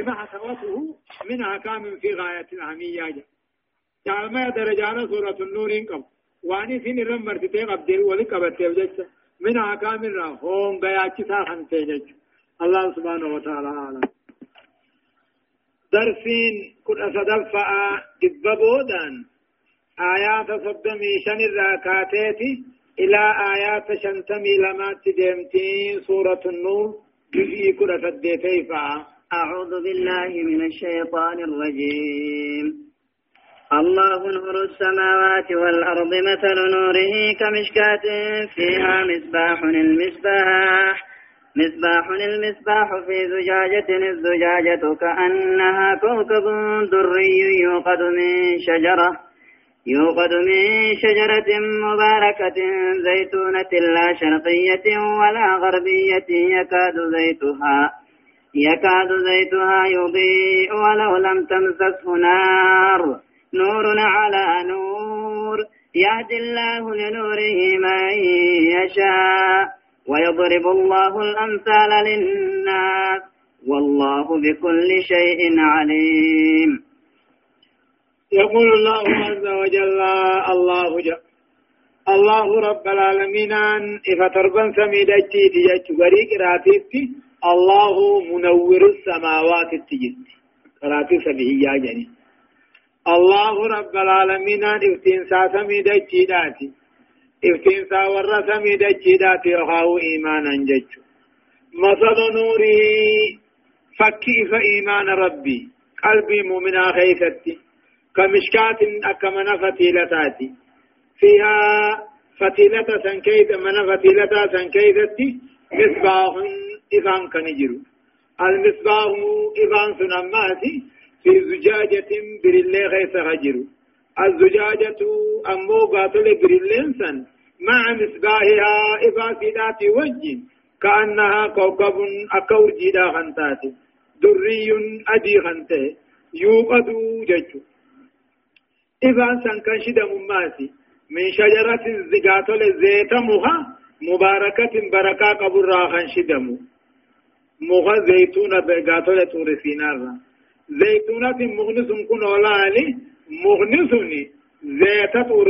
لما حسبته من أحكام في غاية الأهمية. يعني ما درجان سورة النور قبل وأني سين الرمر تتيق عبدال ولي قبت يوجد من أحكام الرا هم بياتي ساخن تيجج الله سبحانه وتعالى أعلم. درسين كل أصدفع دببودان آيات صدمي شن الراكاتيتي إلى آيات شنتمي لما تدمتين سورة النور. جزء كل أصدفع. أعوذ بالله من الشيطان الرجيم. الله نور السماوات والأرض مثل نوره كمشكاة فيها مصباح المصباح. مصباح المصباح في زجاجة الزجاجة كأنها كوكب دري يوقد من شجرة يوقد من شجرة مباركة زيتونة لا شرقية ولا غربية يكاد زيتها يكاد زيتها يضيء ولو لم تمسسه نار. نور على نور يهدي الله لنوره من يشاء. ويضرب الله الأمثال للناس. والله بكل شيء عليم. يقول الله عز وجل الله جل الله رب العالمين إذا تربن سميدتي تجج بريق الله منور السماوات التجد قراتي سبيه جني الله رب العالمين افتين ساسمي دجيداتي افتين سا ور سمي دجيداتي وهاو ايمانا جج مثل نوري فكيف ايمان ربي قلبي مؤمنا خيفتي كمشكات أكمن فتيلتاتي فيها فتيلة سنكيت من فتيلة سنكيتتي مصباح إذان كنجرو. المصباح إذان سنماتي في زجاجة بريلي غيث غجرو. الزجاجة أمو قاتل بريلين سن. مع مصباحها إذا سيدات وجه. كأنها كوكب أكور جيدا خنتاتي دري أدي خنته يوقد ججو. إذا سنكشد مماسي من شجرة زقاتل زيت مها. مباركة بركة قبر راخن شدمو مغا زيتونة بقاتولة طور سينار زيتونة مغنس كن ولاني مغنسني زيت طور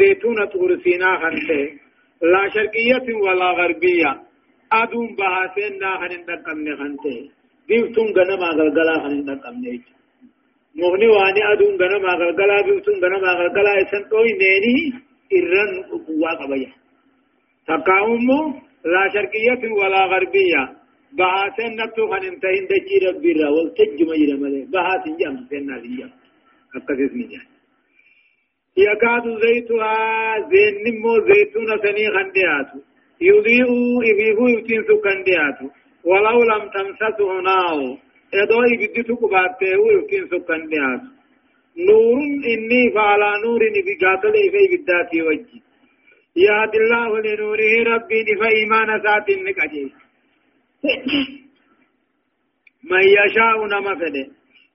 زيتونة طور سينا خنته لا شرقية ولا غربية أدوم بحاسين نا خنين تقمني خنته بيفتون غنما غلغلا خنين تقمني مغني واني أدوم غنما غلغلا بيفتون غنما غلغلا إسان قوي نيني إرن قوة قبيا تقاومو لا شرقية ولا غربية بهاتين نتو خن انتهين دجي ربي را والتج مجرى ملي بهاتين جام سينا ليا أكثر من جان يكاد زيتها زين نمو زيتون سني خندياتو يضيء إبيهو يبتين سكندياتو ولو لم تمسسه نار إدو إبدتو كبارته يبتين سكندياتو نور إني فعلى نور بقاتل إفي بداتي وجي يهد الله لنوره ربي فإيمان سات النكجيس من يشاء نما فده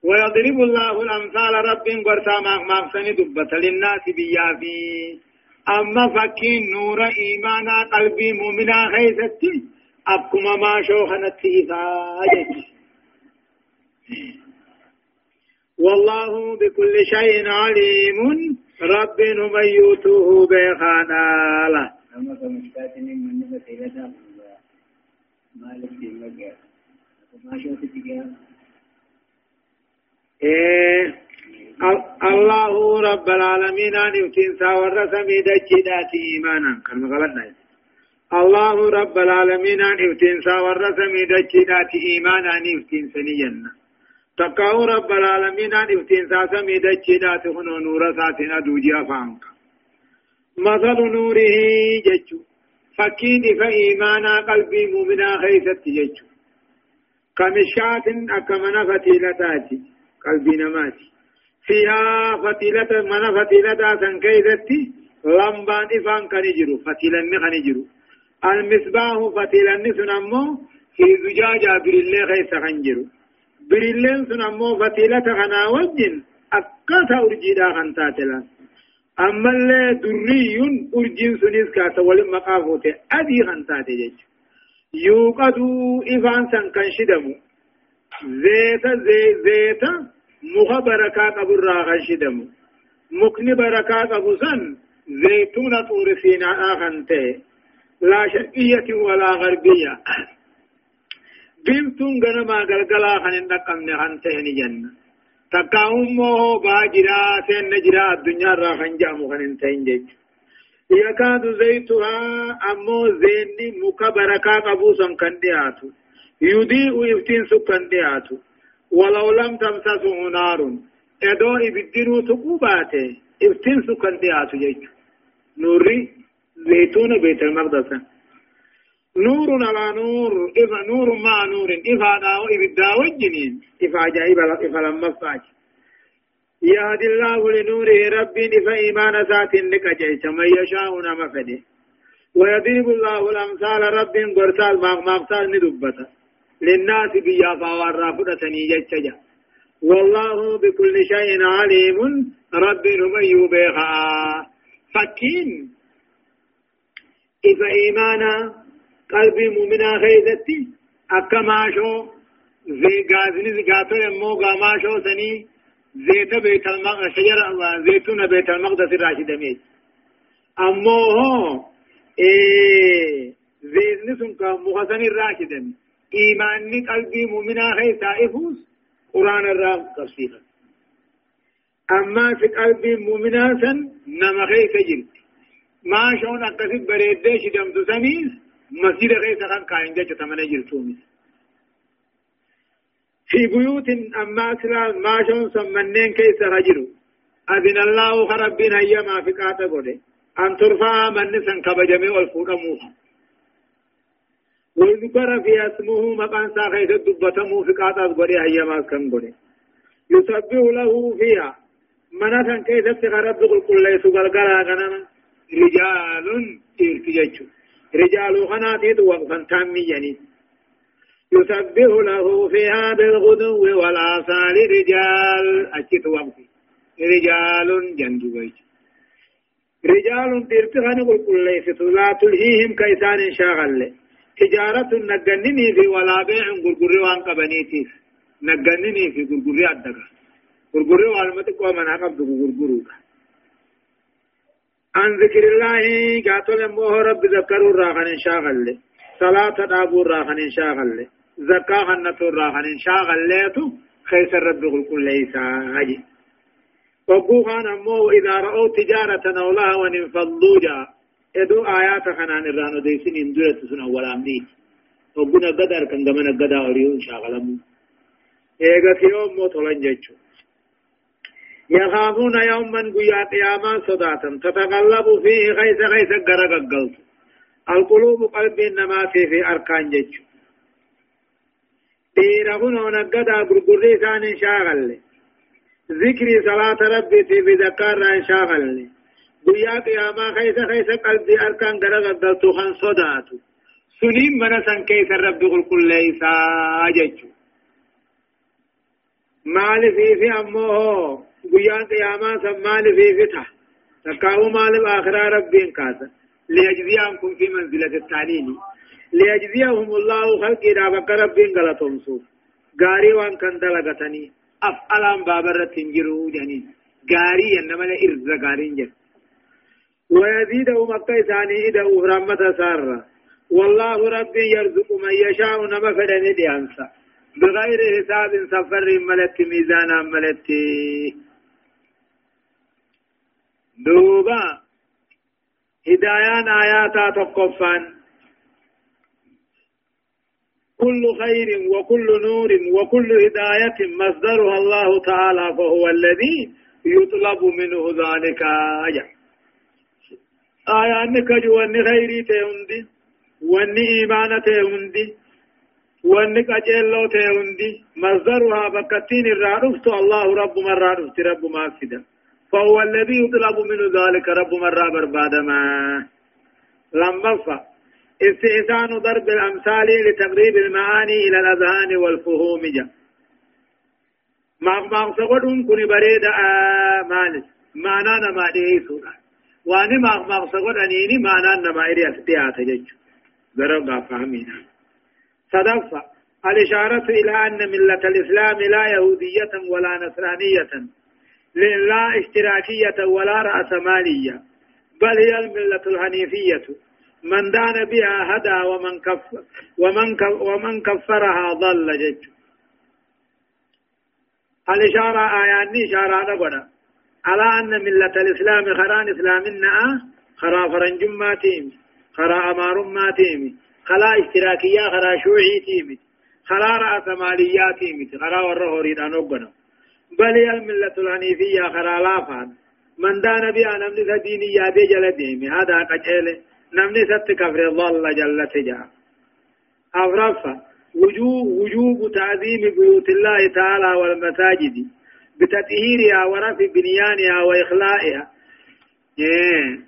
ويضرب الله الأمثال رب قرصا مغسن دبة للناس بيافي أما فكين نور إيمانا قلبي مؤمنا خيستي أبكما ما شوخنت إفاجت والله بكل شيء عليم رب من يوتوه بخانا الله رب العالمين أن يفتين ساور رسمي دجدات إيمانا كان مغلطنا الله رب العالمين أن يفتين ساور رسمي دجدات إيمانا أن يفتين سنينا تقاو رب العالمين أن يفتين ساسمي دجدات هنو نور ساتنا دوجيا فانك مثل نوره ججو فكين فإيمانا قلبي مؤمنا خيست ججو كمشات أكمن فتيلتاتي قلبي نماتي فيها فتيلة من فتيلة سنكيزتي لمبان إفان كنجرو فتيلن كنجرو المصباح فتيلن سنمو في زجاجة بريلي خيس خنجرو بريلين سنمو فتيلة خنا وجن أكتا أرجيدا خنتاتلا أما اللي دري أرجين سنيس كاسا ولما قافوته أدي خنتاتي جيجو يوقدوا إفان سن كان شدمو. زيت زي زيت مخ بركة قبر راغن شدمو. مكن بركة قبو سن زيتون طور سيناء آخنته لا شرقية ولا غربية. بمتون غنما غلغلا خنن دقمن خنته جنة تكاومو باجرا سن نجرا الدنيا را خنجامو خنن تنجج يكاد زيتها أمو زيني مكا بركة قبو سن كندياتو يضيء افتين سكن دياتو ولو لم تمسسه نار ادو ابدنو تقوباته افتين سكن دياتو جيجو نوري زيتون بيت المقدس نور على نور إفا نور مع نور إفا داو إبدا وجنين إفا جائب إفا لما فاج يهدي الله لنوره ربي إفا إيمان ذات لك جيش من يشاء نما فده ويضرب الله الأمثال رب قرسال ماغ مغسال ندبتا للناس بيا فاورا فرتني جتجا والله بكل شيء عليم. رب نمي بها فكين. إذا إيمانا قلبي مؤمنا خيزتي أكما شو زي غازني زكاتو يمو غاما شو سني زيت بيت المقدس شجرة زيتون بيت المقدس الراشد ميت أمو هو إيه زيتني سنكا مخزن الراشد إيماني قلبي مؤمنا هي تائفوس قرآن الرام قصيرا أما في قلبي مؤمنا سن نما خي سجلت ما شون أكسب بريدش دم تسميز مسجد خي سخن قائن جاء تمنى جلتومي في بيوت أما سلال ما شون سمنين كي سرجلو أذن الله خربنا يما في قاتا قده أن ترفع من نسن كبجمي والفوق موها وذكر في اسمه مقان ساخيت الدبتمو في قاطع قولي هيما كم قولي يسبح له فيها منة كيف تغرب قل كل ليس قلقلا غنما رجال تيرتججو رجال خناتيت وقفا تامي يعني يسبح له فيها بالغدو والآصال رجال. أجت وقفي. رجال جندو بيت رجال تيرتغن قل كل ليس لا تلهيهم كيسان شاغل. تجارة نجنني في ولا بيع غرغري وان قبنيتيف نجنني في غرغري أدقى. غرغري والمتك ومن عقب غرغرو عن ذكر الله قاتل موه رب ذكروا راخن شاغل صلاة دابو راخن شاغل زكاة حنة راخن شاغل تو خيس الرب كل ليس هاجي وقوخان أمو إذا رأوا تجارة أو لهوا انفضوا جاء إدو آيات خنان الرانو ديسين اندورة سن أول أمني وقنا قدر كان دمنا قدا أريون شاغلمو ايغا في يوم موتولن جيچو يخافون يوما قيا قياما صداتا. تتغلب فيه خيس خيس قرق القلب. القلوب قلب إنما في في أركان جيچو ديرهن ونقدا قرقري ثان شاغل. ذكري صلاة ربي في ذكار شاغل. گویا قیاما خیس خیس قلبی ارکان گرگ دلتو خان صداتو. سنیم من سن کیس رب قل قل لیسا جچو مال فی فی امو گویا قیاما سن مال فی فی تا تکاو مال آخرا ربین کاسا ليجزيهم في منزلة التعليم ليجزيهم الله خلق إذا بك ربين غلطهم سوف غاري وان كان دلغتني أفعلان بابرة تنجروا جنين غاري إنما لإرز غارين جن ويزيدهم القيساني إذا رحمة سارة والله ربي يرزق من يشاء نما فدن ديانسا بغير حساب سفر ملت ميزانا ملت دوبا هدايان آياتا تقفان كل خير وكل نور وكل هداية مصدرها الله تعالى فهو الذي يطلب منه ذلك أجل آية أنك واني خيري تهندي واني إيمانة تهندي واني أجيلو تهندي مصدرها بكتين الرادفت الله رب من رادفت رب ما فدا فهو الذي يطلب منه ذلك رب من رابر بعد ما لما استئذان ضرب الأمثال لتقريب المعاني إلى الأذهان والفهوم. جا. ما ما سقطون كوني بريد آه مالس معنانا ما ديه سورة وأني ما ما سقط انيني ما نان نما إري استيات جچ غرو غا فهمينا صدفة. الإشارة إلى أن ملة الإسلام لا يهودية ولا نصرانية. لا اشتراكية ولا رأسمالية بل هي الملة الحنيفية. من دان بها هدى ومن كف ومن ومن كفرها ضل جج. الإشارة آياني إشارة نقول على أن ملة الإسلام خران إسلامنا؟ خرا فرنجم تيم خرا أمار ما تيم خلا اشتراكية خرا شوعي تيم خرا رأس مالية تيم خرا ورهوري ريدان أقنا بل هي الملة الحنيفية خرا لافان من دان بها نمني ديني يا بجل ديمي. هذا قجيله نمني ست كفر ضل جل تجاه. أفرفا وجوب وجوب تعظيم بيوت الله تعالى والمساجد. بتطهيرها ورفع بنيانها وإخلاءها إيه.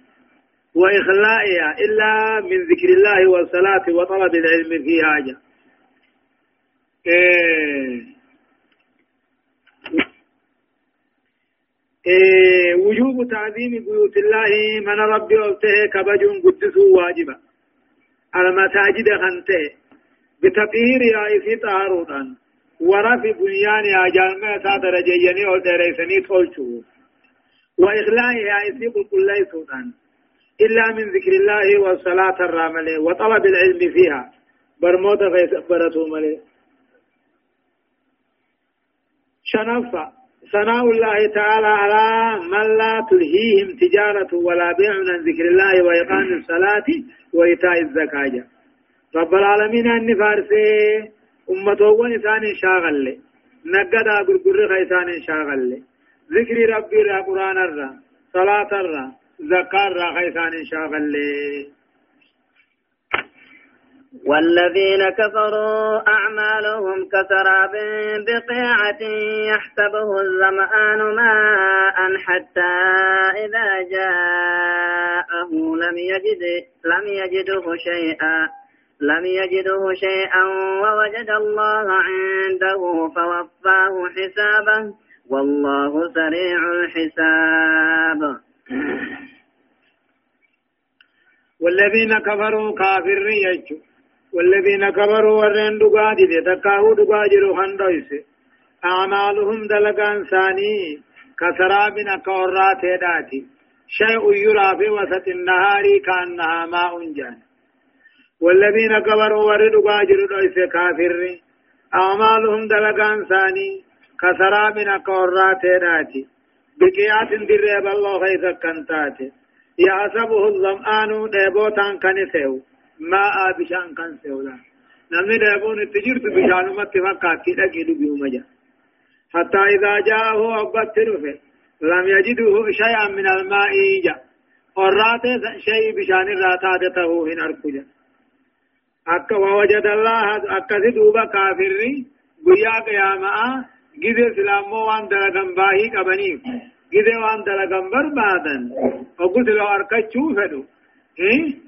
وإخلاءها إلا من ذكر الله والصلاة وطلب العلم في حاجة. إيه. إيه. وجوب تعظيم بيوت الله من ربي أبته كبج قدس واجبا. المساجد خنته بتطهيرها في طهارة ورفع بنيانها جالما سادر جيني أو دريسني تولشو. وإخلاقها يسيق كل سلطان إلا من ذكر الله والصلاة الراملة وطلب العلم فيها. برموت في برتو ملي شنفة. ثناء الله تعالى على من لا تلهيهم تجارة ولا بيع عن ذكر الله وإقام الصلاة وإيتاء الزكاة. رب العالمين أن فارسي أمتوون إسان شاغل. نقدا غرغر خيسان شاغل. ذكر ربي را قرآن را صلاة را زكاة را خيسان شاغل. والذين كفروا أعمالهم كسراب بقيعة يحسبه الظمآن ماء حتى إذا جاءه لم يجد لم يجده شيئا لم يجده شيئا ووجد الله عنده فوفاه حسابه والله سريع الحساب. والذين كفروا كافر يجو والذين كفروا ورين دقادي تكاهو دقاجر خندويس أعمالهم دلقان ثاني كسراب كورات داتي شيء يرى في وسط النهار كأنها ماء جان. والذين كفروا وردوا باجر دويس كافر أعمالهم دلقان ثاني كسراب كورات داتي بكيات درب الله خيث كنتاتي يحسبه الظمآن ديبوتان كنسيو. ماء بشان كنسيو لا نمني ديبون تجرت بشان مت فكات كده كده بيومجا حتى إذا جاءه أبت رفه لم يجده شيئا من الماء جاء ورات شيء بشان الراتاتته هن أركجا akka wajada Allah akkasi duuba kaafirri guyyaa qiyaamaa gide silaamoo waan dalagan baahii qabaniif gide waan dalagan barbaadan oggu sila harkachuu fedhu waa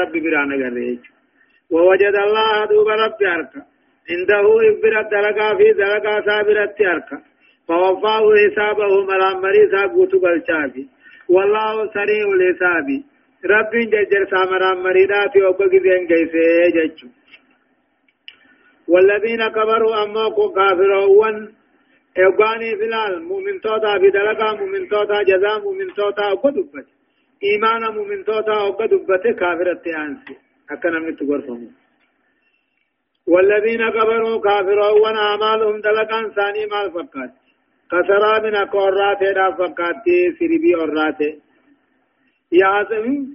rabbi biraan agarre jechu ووجد الله دوب ربي أركا عنده إبرة دلقا في دلقا سابرة فوفاه حسابه والله سريع ربي ججر وبقى ذين كيسي ججو والذين كبروا أما فلال مؤمن توتا مؤمن توتا مؤمن توتا إيمان مؤمن توتا وقدبت كافرة أنسي أكنا من تقرفهم والذين كبروا كافرون أعمالهم دلقا ثاني مال فقات كسرى من أقرات فقات سربي أرات يعزم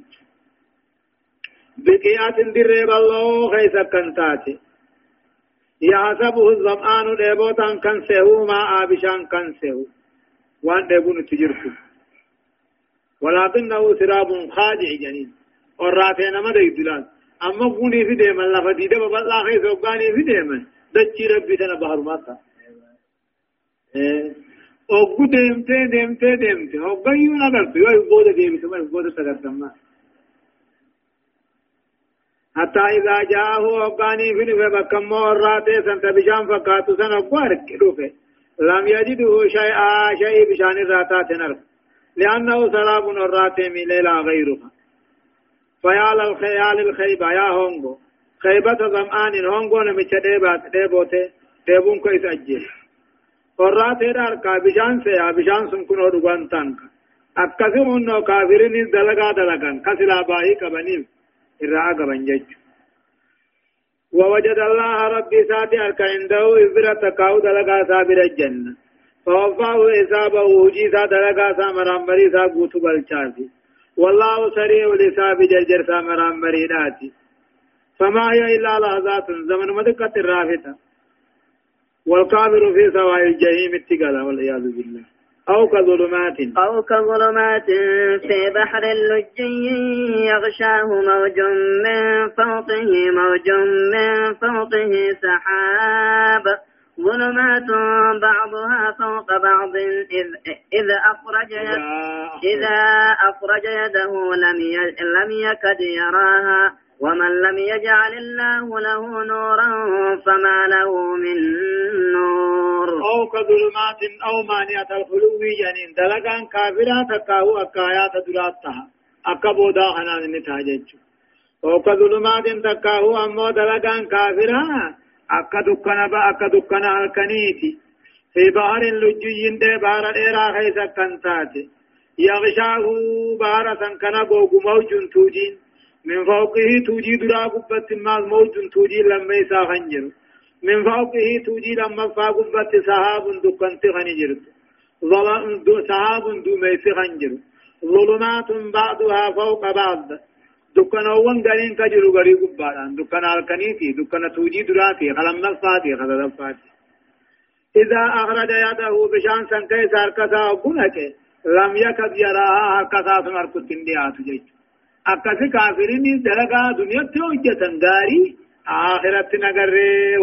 بقيات درب الله خيس كنتاتي يحسبه الظمآن ديبوتان كان سهو ما آبشان كان سهو وان ديبون تجركو ولكنه سراب خاجع جنين. وراتين ما ديدلان أما فوني في ديما لفا ديدا ببلا خيس وقاني في ديما دچي ربي تنا بحر ماتا. oggu deemtee deemtee deemte hoggayyuun agartu yoo booda deemte mal booda sagartamma حتى إذا جاءه وقاني في نفه بكم وراته سنت بشان فقاتو سن أبوارك رفه لم يجده شيئا شيء بشان الراتات نرف لأنه سراب وراته من ليلة غيرها. فيا للخيال الخيبة يا هونغو. خيبة ظمآن هونغون مچ ديبات ديبوته ديبون كويس أجل قرات هدار بشان سيا بشان سنكون ودوان تانك. أكثرون نو كافرين دلقا دلقا كسلا باهي كبنيم. إرعا قبن جج. ووجد الله ربي ساتي أرك عنده إذرة كاو دلقا سابر الجنة. فوفاه إصابه وجيسا دلقا سامران مريسا قوتو بالشاسي والله سريع الإصاب جرجر سامران مريناتي فما هي إلا لحظات زمن مدقة الرافتة والكافر في سواء الجحيم اتقال والعياذ بالله أو كظلمات أو كظلمات في بحر اللجي يغشاه موج من فوقه موج من فوقه سحاب ظلمات بعضها فوق بعض. إذ, إذا أخرج إذا أخرج يده لم لم يكد يراها. ومن لم يجعل الله له نورا فما له من نور. أو كظلمات أو مانعة الخلو جنين. دلقان كافرة تكاو أكايات دراتها أكبودا حنان نتاجج أو كظلمات تكاو أمو دلقان كافرة أكا دكنا با أكا دكنا الكنيتي في بحر لجيين دي بحر إيرا خيسا كنتاتي يغشاه بحر سنكنا بوغو موج توجين من فوقه توجي درا قبت الماز موج توجي لما يسا خنجر من فوقه توجي لما فا قبت سحاب دكنت خنجر سحاب دو ميس خنجر ظلمات بعضها فوق بعض دكانوان غارين كجلو غري قباران دكان الكنيتي دكان توجي دراتي خلم نفاتي خلم نفاتي إذا أخرج يده بشان سنكي ساركسا وقنك لم يكد يراها هكذا سمركت انديات جيش akkasi kaafiriin dalagaa duniyaatti hojjetan gaarii آخرت نقر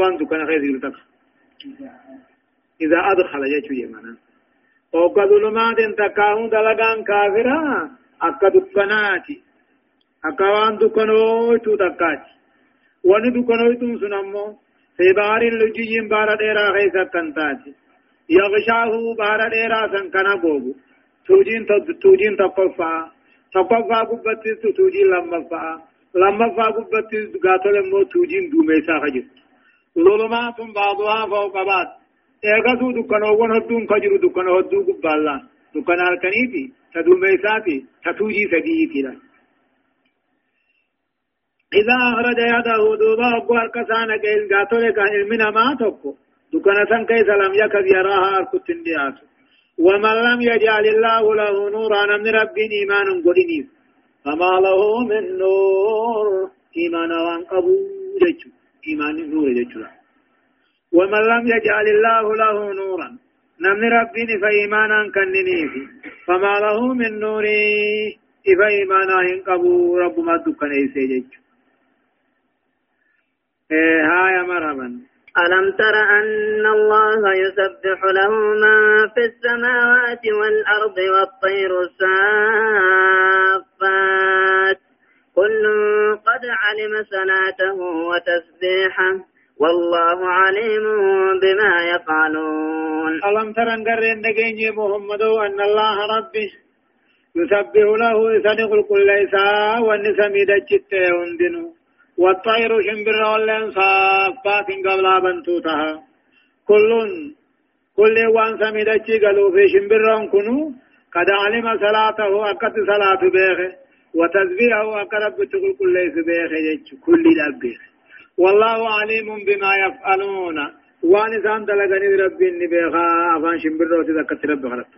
وانتو كان خير يلتك إذا أدخل يجو يمنا وقد ظلمات تكاهم دلقان كافرا أكا دكناتي أكا وان دكنويتو تكاتي وان دكنويتو سنمو في بحر اللجي بار ديرا خيسا كنتاتي يغشاه بار ديرا سنكنا بوبو توجين توجين تقفا gubbattis tuujii lammaffaa lammaffaa gubbattis gaatole immoo tuujiin duumessaa ka jirtu zulumaatun baaduhaa fawqa baad eegasuu dukkanoowwan hedduun ka jiru dukkana hedduu gubbaallaan dukkana halkaniiti ta duumessaati ta tuujii sadiitiidha إذا أخرج يده دوبا أبو الكسان قيل قاتل إلمنا ما تكو دكنا سن كيس لم يكد يراها أركت دياتو ومن لم يجعل الله له نورا من رب إيمان قدنيف فما له من نور إيمان وان جيشو إيمان نور جيشو ومن لم يجعل الله له نورا نمن ربي فإيمانا كننيف فما له من نور فإيمانا قبو رب ما دكنا يسيجيشو إيه هاي مرحبا ألم تر أن الله يسبح له ما في السماوات والأرض والطير السافات؟ كل قد علم صلاته وتسبيحه والله عليم بما يفعلون. ألم تر أن قرن محمد أن الله ربي يسبح له يصدق كل إساء والنسمي دجت يندنو والطير شمبر ولن صافات قبل بنتوتها كل كل وان سميدتي قالوا في شمبر كنو قد علم صلاته أكت صلاة بيخه وتسبيحه أقرب تقول كل ليس بيخه كل الأبيخ والله عليم بما يفعلون. وان سان دلغني ربي نبيخا أفان شمبر روتي ذكت رب خلق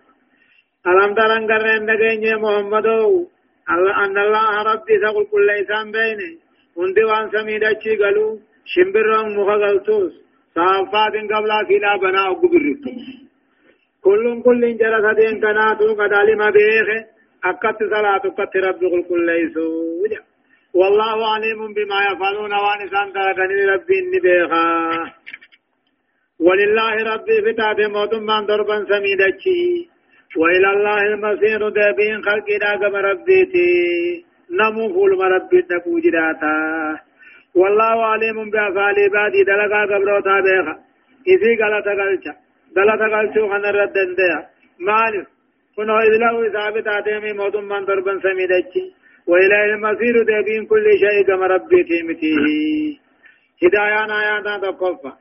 ألم ترن قرن نجيني محمدو أن الله ربي تقول كل إنسان بينه hundi waan samiidhachi galu shimbirroon muka galtus saaffaatin qablaa kiidhaa banaa oggu birrittu kullun kullin jara sadeen kanaatu kadaalima beeke akkatti salaatu akkatti rabbi qulqulleeysu jedha والله عليم بما يفعلون وان سان تركني ربي اني بيخا ولله ربي فتاة موتم من ضربا سميدتشي وإلى الله المصير دابين خلقي داقم ربيتي نمو فول مربي تقو جراتا والله عليم بأفعال عبادي دلقا قبروتا بيخا. إذي غلطة قلچا غلطة قلچو خن ردن ديا مالف كنو إذ له ثابت آتيمي موتم من ضربا سميدتي وإلى المصير دابين كل شيء كما ربي تيمتيه. هدايان آيات تقفى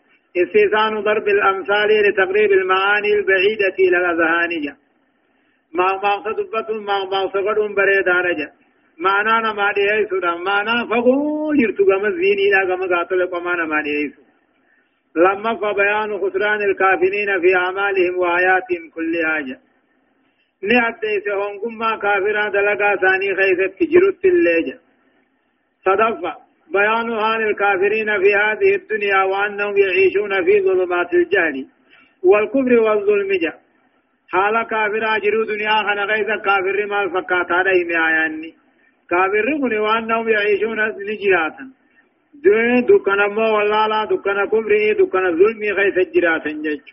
استيسان ضرب الأمثال لتقريب المعاني البعيدة إلى الأذهان ما ما صدبت ما ما صغر بريد رجا معنى ما دي سودا معنى فقو يرتو غم الزين إلى غم قاتل قمانا ما دي لما فبيان خسران الكافرين في أعمالهم وآياتهم كل حاجة نعدي سهون كما كافرا دلقا ثاني خيثت جرت الليجة صدفة بيان حال الكافرين في هذه الدنيا وأنهم يعيشون في ظلمات الجهل والكفر والظلم جاء حال كافر أجروا دنيا خنا غيث كافر ما عليهم آياني كافر من وأنهم يعيشون لجراتا دكنا مو والله لا دكنا كفر دكنا ظلم غيث جراتا جج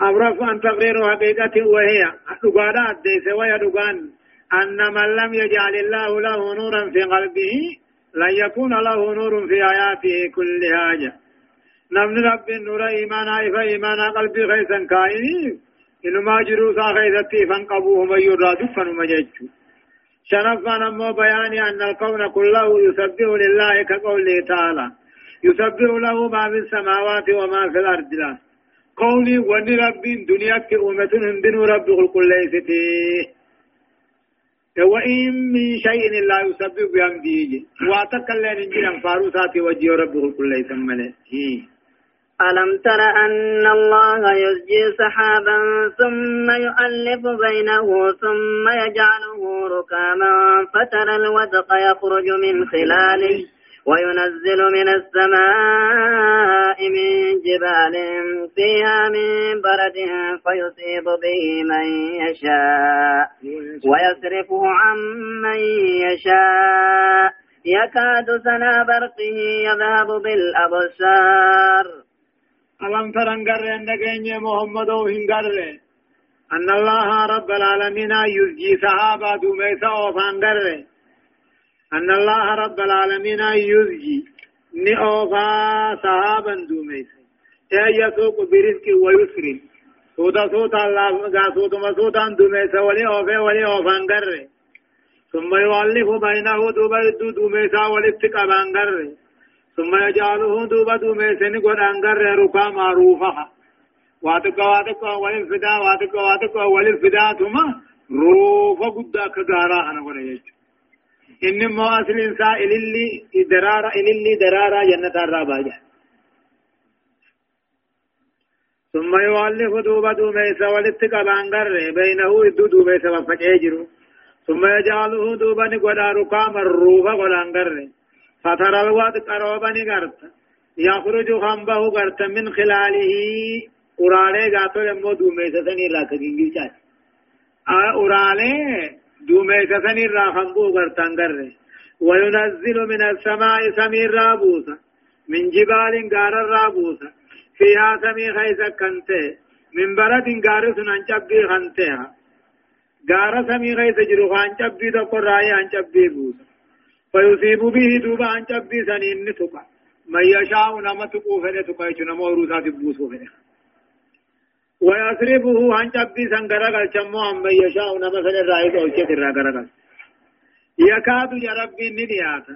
أبرف أن تقرير حقيقة وهي دقانا أديس وهي دقان أن من لم يجعل الله له نورا في قلبه لن يكون له نور في آياته كل حاجة نمن رب النور إيمانا إفا إيمانا قلبي خيسا كائني إنما جروسا خيستي فانقبوه من يراد فنمججو. شرفا نمو بيان أن الكون كله يسبح لله كقوله تعالى. يسبح له ما في السماوات وما في الأرض. له قولي ون رب دنيا كأمة هندن رب كل وإن من شيء لا يسبح بحمده واتكلم إنجيل فاروسات وجه رب كل ليس ألم تر أن الله يزجي سحابا ثم يؤلف بينه ثم يجعله ركاما فترى الودق يخرج من خلاله وينزل من السماء من جبال فيها من برد فيصيب به من يشاء ويصرفه عن من يشاء. يكاد سنا برقه يذهب بالأبصار. ألم ترن قرن دقين محمد هنقر أن الله رب العالمين يزجي صحابة دوميسا وفان قر أن الله رب العالمين يزجي نئوفا صحابا دوميسا يسوق برزق ويسر سودا سودا الله سودا ما سودا دوميسا ولي أوفي ولي أوفان قر ثم يؤلف بينه دوبا دوميسا ولتقى بان قر ثم يجعله دوبا دوميسن قد أنقر ركا معروفة واتقا واتقا والفدا واتقا واتقا والفدا ثم روفا قد كغارا أنا قد يجو إنما أصل إنسان إلي درارا إلي درارا جنة الرابعة ثم يؤلف دوبا دوميسا ولتقا بانقر بينه إدو دوميسا وفجيجرو ثم يجعله دوبا نقود ركا مروفا قد أنقر. فترى الواد قروبا نغرت يخرج خنبه غرت من خلاله أورالي غاتو يمو كجنجي چاچ أورالي دوميسة سني را خنبو غرتان غر وينزل من السماء سمير رابوسا من جبال غار رابوسا فيها سمي خيسا كنته من برد غار سنان چبي خنتها غار سمي خيسا جرو خان تقر راي ان بوسا فيصيب به دوبا عن جبي سنين نتقى من يشاء نما تقو فنه تقى يجنا موروسا تبوسو فنه ويصرفه عن جبي سنگرغل چمو عن من يشاء نما فنه رائد اوچت الرغرغل يكاد يا ربي نديات.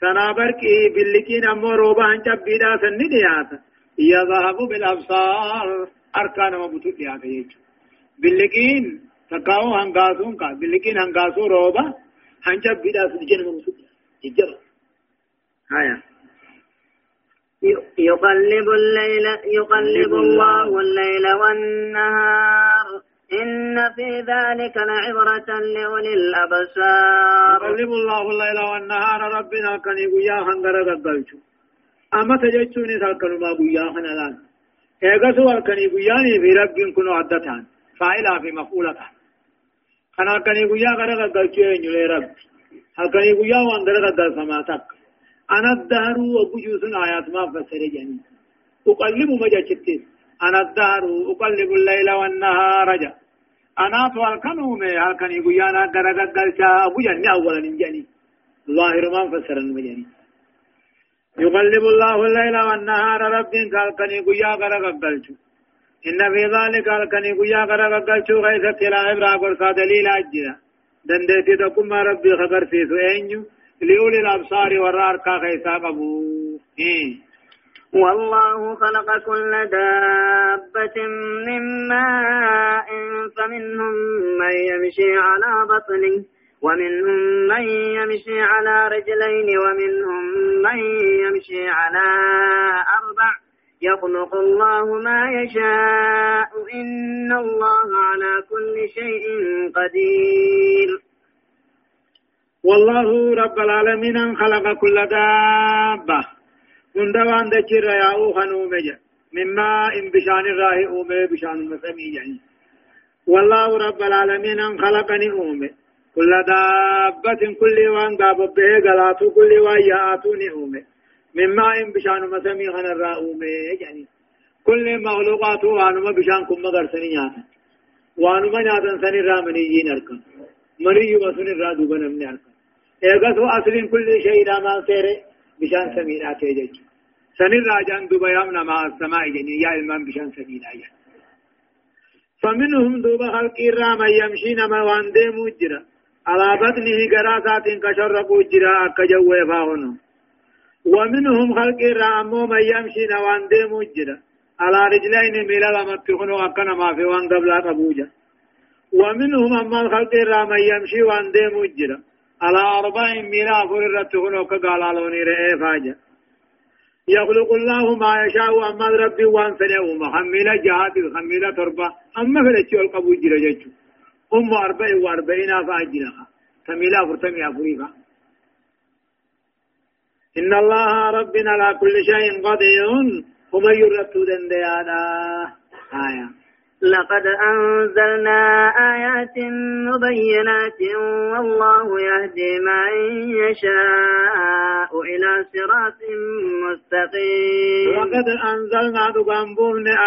سنابرك بلكين امو روبا عن جبي دا سن نديات. يذهب بالأبصار. اركان مبتو ديات يجو. بلكين تقاو هنگاسون کا بلكين هنگاسو روبا عن جبي دا سن جنم مبتو ججر هيا يقلب الليل يقلب الله الليل والنهار. إن في ذلك لعبرة لأولي الأبصار. يقلب الله الليل والنهار. ربنا كان يقول هنغر قدلت أما تجدتوني سالكن ما قويا هنالان إيغسوا كان يقول في رب كنوا عدتان. فاعلا في مفعولتان. كان كان يقول غر قدلت يا رب هكذا يقول وان درغ در سماتك أنا الدهر وبجوز آيات ما فسر جني أقلب مجاچتس أنا الدهر أقلب الليل والنهار جا أنا طوال كنوم هكذا يقول أنا درغ قلتا أبو جني أولا جني ظاهر ما فسر المجني يقلب الله الليل والنهار رب قال كان يقول يا غرق قلتو إن في ذلك قال كان يقول يا غرق قلتو غيثت لا عبرة قرصا دليل أجلا دندتي تقوم ربي خبر في سؤين لأولي الأبصار والراركا خيسا قبو إيه والله خلق كل دابة من ماء فمنهم من يمشي على بطنه ومنهم من يمشي على رجلين ومنهم من يمشي على أربع يخلق الله ما يشاء. إن الله على كل شيء قدير. والله رب العالمين خلق كل دابة. من دوان دجر يا أوخن مما إن بشان الراهي أومي بشان مسمي يعني. والله رب العالمين خلقني أومي كل دابة كل وان دابة به غلاتو كل وان ياتو نعومه مما إن بشان مسمي خن الرأومه يعني كل مخلوقات وانما بشان كم مغرسني نياتا. وانما نياتا سني رامنيين أركن مري وسن الرادو بنمني أركن إيغس أصل كل شيء راما سيره بشان سمينا تيجي سني راجان دوبا يامنا مع السماء يعني يا إمام بشان سمينا يعني فمنهم دوبا خلق الرام يمشي نما وان دي مجرى على بطنه قراسات كشر جرا كجوه فاهنو. ومنهم خلق الرامو من يمشي نوان دي مجرا على رجلين ميلا لما تخنو أكنا ما في وان قبل قبوجا ومنهم أما خلق الرام يمشي وان دي مجرا على أربع ميلا فرر تخنو كقال لوني رئي فاجا يخلق الله ما يشاء أما ربي وان فنه محملة جهات الخميلة تربة. أما فلتشي والقبو جرا جيشو أم أربع وأربعين فأجنها تميلا فرتمي أفريقا إن الله ربنا على كل شيء قدير. ومن يرتو دنديانا آية. لقد أنزلنا آيات مبينات والله يهدي من يشاء إلى صراط مستقيم. لقد أنزلنا دقان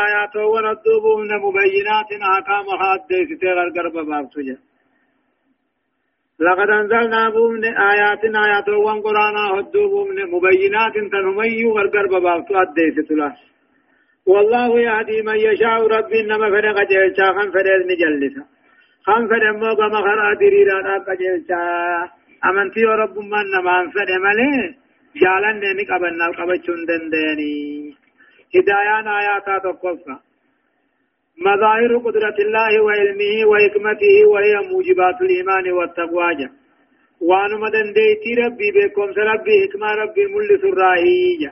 آيات وردو مبينات. أحكام حادثة ستغر قرب بابتجا لقد أنزلنا بومن آيات آيات وان قرآن هدو مبينات تنمي والقرب بابتجا ستلاش والله يهدي من يشاء ربي إنما فرق جيلشا خم فرق نجلسا خم فرق موقع مخرا دريرا قجيلشا أمنتي رب من نمان فرق ملي؟ جالن نمك أبنا قبچون دنديني هدايان آياتا تقفا. مظاهر قدرة الله وعلمه وحكمته وهي موجبات الإيمان والتقوى. وانو مدن ديتي ربي بكم سربي حكمة ربي ملس الراهيجا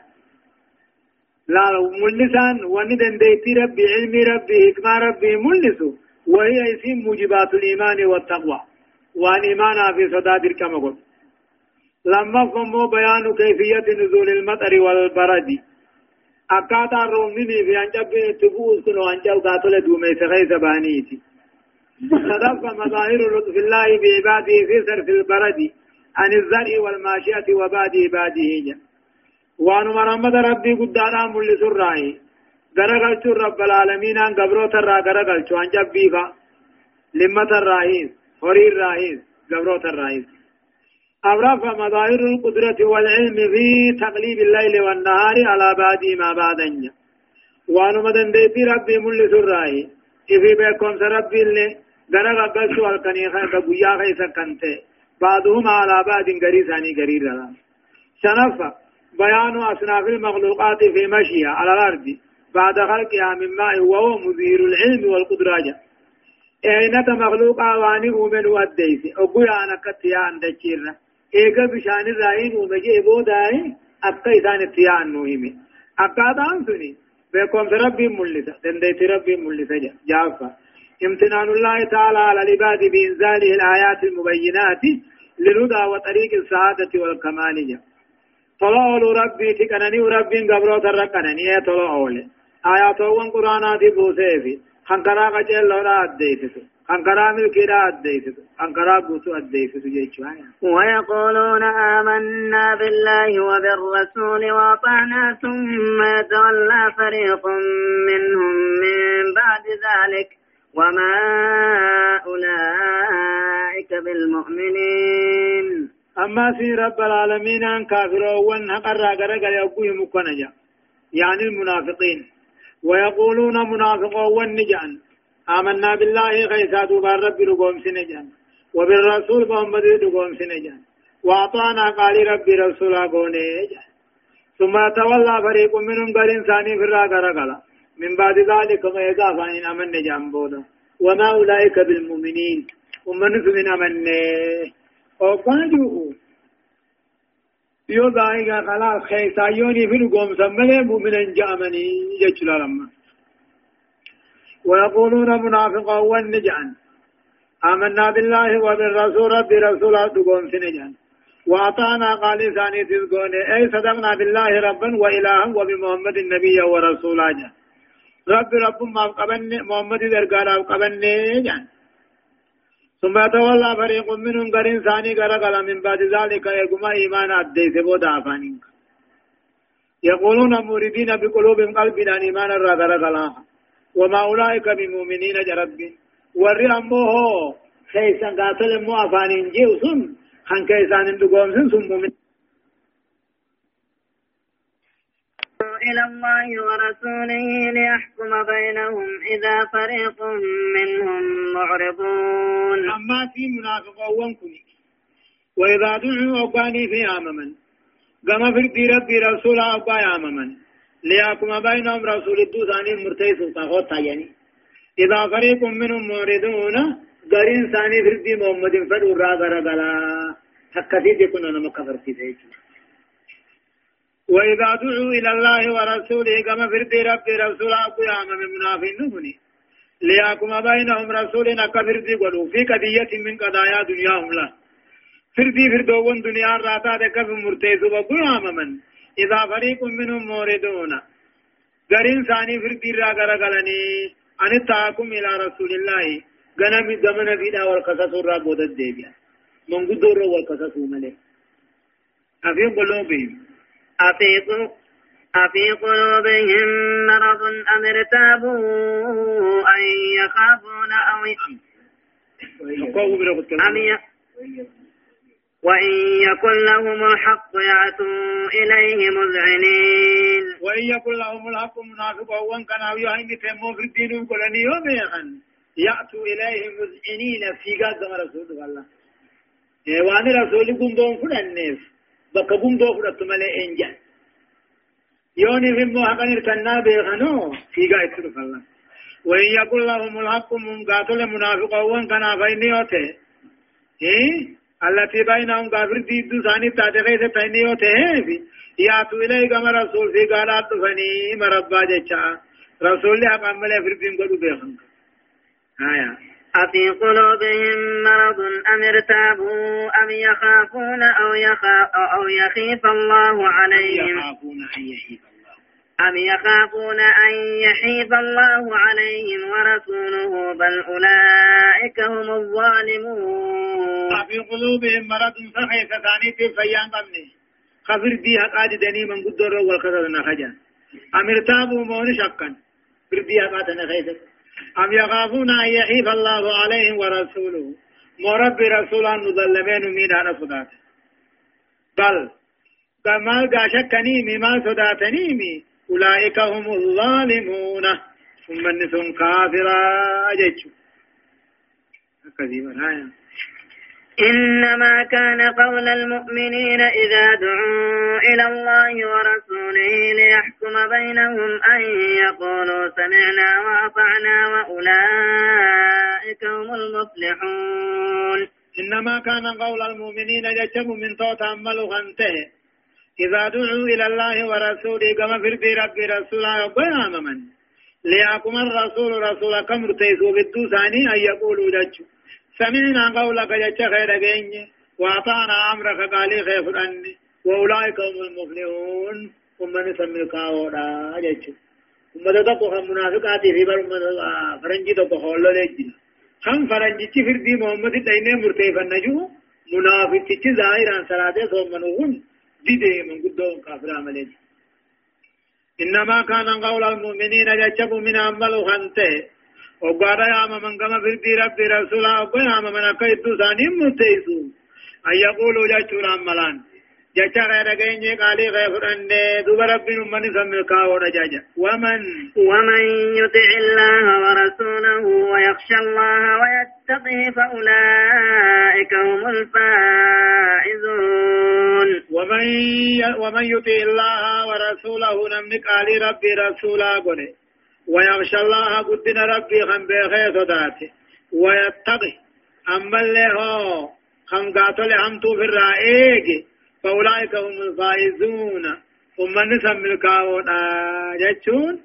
لا ملسان وان دنديتي ربي علم ربي حكمة ربي ملسو وهي اسم موجبات الإيمان والتقوى. وان إيمانا في صداد الكمغل لما فمو بيان كيفية نزول المطر والبرد. أكاتا رومني في أنجب تبوز كنو أنجب قاتل دومي سغي زبانيتي صدف مظاهر لطف الله بعباده في صرف البرد عن الزرع والماشية وبعد عباده جا وانو مرحمد ربي قدانا ملس الرائي غرقلت رب العالمين ان قبروت الرا غرقلت ان جبيفا لمة الرائيس هوري الرائيس قبروت الرائيس أبرف مظاهر القدرة والعلم في تقليب الليل والنهار على بعد ما بعدن وانو مدن ديتي ربي ملس الرائي إفي بكم سربي اللي غرقلت والكنيخة قبويا خيسا كنته بعضهم على بعد غريساني غرير شنفة بيان أصناف المخلوقات في مشيها على الأرض. بعد خلقها من ماء وهو مظهر العلم والقدرة. اينة مخلوقا وأني اومن وديس اقوي أنا كتيا اندچيرنا ايغا بشان الرائن اومجي بوداي اكا ايسان اتيا انوهمي اكا دان سني بكم ربي ملسا دنديت ربي ملسا جافا امتنان الله تعالى على العباد بإنزاله الآيات المبينات للهدى وطريق السعادة والكمال جا طلعوا ربي تكنني ربي قبرو تركنني اي طلعوا آيات وان قرآن دي بوسيفي خنقرا قجل لورا أديسسو خنقرا ملكيرا أديسسو خنقرا بوسو أديسسو جيشو ويقولون آمنا بالله وبالرسول وأطعنا ثم يتولى فريق منهم من بعد ذلك وما أولئك بالمؤمنين. أما في رب العالمين أن كافرون هقرا قرقر يقوي مكنجا يعني المنافقين. ويقولون منافقون ونجان آمنا بالله خيسا دوبا رب رقوم سنجان. وبالرسول محمد رقوم سنجان. وأعطانا قال ربي رسولا قوني ثم تولى فريق منهم قال إنساني في الراقة من بعد ذلك ما يقافان أمن جنبونا وما أولئك بالمؤمنين. ومن من أمن وقالوا يو دائما خلاص خيسايوني في القوم سمله مؤمنا جامني يجل لما ويقولون منافقا ونجعن آمنا بالله وبالرسول رب رسول تقوم سنجعن وأطعنا قال ثاني تذكون أي صدقنا بالله ربا وإلها وبمحمد النبي ورسولا رب رب ما قبن محمد درقال قبن جان ثم تولى فريق منهم قرين ثاني قرقل من بعد ذلك يقوم إيمان أديس بودا فانين يقولون موردين بقلوبهم قلبنا إيمان الرقل وما أولئك بمؤمنين جرب ورّي أمه خيسا قاتل مو أفانين جيوسن خان كيسان اندقوم سن سن مؤمن. إلى الله ورسوله ليحكم بينهم إذا فريق منهم معرضون. أما في منافق وانكم. وإذا دعوا أباني في آممن قام في ربي رسول أبا آممن ليحكم بينهم رسول الدوثاني مرتيس تاخوت يعني إذا فريق منهم معرضون قرين ثاني في محمد فدور راغ رغلا حكتي يكون أنا مكفر في ذلك وإذا دعوا إلى الله ورسوله كما فرد رب رسول أبو يعمى من منافين نفني. ليكم بينهم رسولنا كفرد قلوا في قضية من قضايا دنياهم لا. فردي فردوون دنيا راتا دكف مرتيز وابو يعمى من. إذا فريق منهم موردون. قرين ثاني فردي را قرقلني أن التحكم إلى رسول الله. غنم زمن فيدا والقصص را بود الدبيا من قدر والقصص ملك أفي قلوبهم. أفي أفي قلوبهم مرض أم ارتابوا أن يخافون أو أم ي... وإن يكن لهم الحق يأتوا إليه مذعنين. وإن يكن لهم الحق منافق وإن كان أو يهين تمو في الدين كلني يوم يخن يأتوا إليه مذعنين في قد رسول الله. وان رسول قندون فلنف بك قندون فلت ملئ إنجان يوني في موحقن ارتنا بيغنو في قائد سرف الله. وإن يقول لهم الحق من قاتل منافقون كان فإنيوته إيه؟ التي بينهم كافر ديد ثاني تاتخيث فإنيوته ياتوا إليه كما رسول في قالات فني مربا جيشا رسول لها قمل فرقين قدو بيغن آية أفي قلوبهم مرض أم ارتابوا أم يخافون أو, يخاف أو يخيف الله عليهم يخافون أن يحيف أم يخافون أن يحيف الله عليهم ورسوله بل أولئك هم الظالمون في قلوبهم مرض صحيح ثاني في فيان قمني خفر دي حقاد دني من قدر والخسر نخجا. أم ارتابوا مون شقا. فر دي حقاد نخيسر أم يخافون أن يحيف الله عليهم ورسوله. مرب رسولا نظلمين من هذا صدات. بل كما قاشكني ما صداتني أولئك هم الظالمون. ثم النسون كافرا جيتشو. إنما كان قول المؤمنين إذا دعوا إلى الله ورسوله ليحكم بينهم أن يقولوا سمعنا وأطعنا وأولئك هم المفلحون. إنما كان قول المؤمنين يجب من توت عملوا خنته. إذا دعوا إلى الله ورسوله كما في رب رسولا وقيام من ليأكم الرسول رسول كم رتيسوا بالدو ثاني أن يقولوا جج. سمعنا قولك جج خير جيني وأطعنا أمرك قالي خير أني وأولئك هم المفلحون. هم من سمي الكاولا جج هم تدقوا منافقات في بر فرنجي تدقوا الله لجل هم فرنجي في دي محمد تيني مرتيفا نجو منافق تي ظاهرا صلاة ثم منهون ديده من قدوم كافر عملين إنما كان قول المؤمنين يجب من أمل خنته. وقال يا من كما في الدي ربي رسولا وقال يا من أكيد ثاني متيسو أن يقولوا جاتشون أملان جاچا غير گئنجي قالي غير أن دوب ربي من سمك ورجاجا ومن ومن يطع الله ورسوله ويخشى الله ويتقه فأولئك هم الفائزون ومن يطع الله ورسوله نمنك علي ربي رسولا قل ويغشى الله قدنا ربي خم بخير صداته ويتقي. أما اللي هو خم قاتل همتو في الرائق فأولئك هم الفائزون. ومن نسم الكاون جتشون.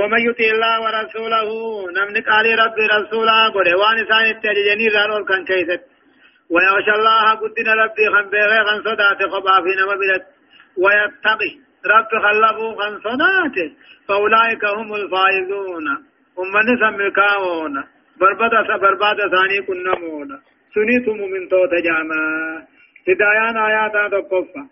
ومن يطع الله ورسوله نمنك علي ربي رسولا قل وأن سان التججني رانول كان كيست. ويغشى الله قدنا ربي خم بغي خم صدات خبا في نمبلت ويتقي. رب خلفه خم صدات فأولئك هم الفائزون ومن نسم الكاون بربادة بربادة ثاني كنا مولا سنيتم من توت جاما هدايان آيات تقفى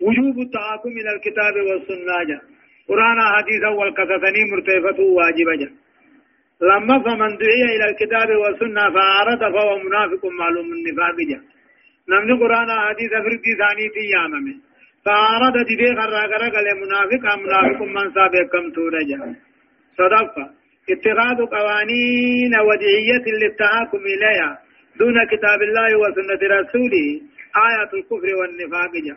وجوب التعاقم إلى الكتاب والسنة قرآن حديث والقصصني مرتفة واجبة لما فمن دعي إلى الكتاب والسنة فأعرض فهو منافق معلوم النفاق جا. نمن قرآن حديث فردي ثاني تيامة فأعرض دبي غرق رق منافق منافق من سابق كم تورجا صدقة اتخاذ قوانين ودعية للتحاكم إليها دون كتاب الله وسنة رسوله آية الكفر والنفاق جا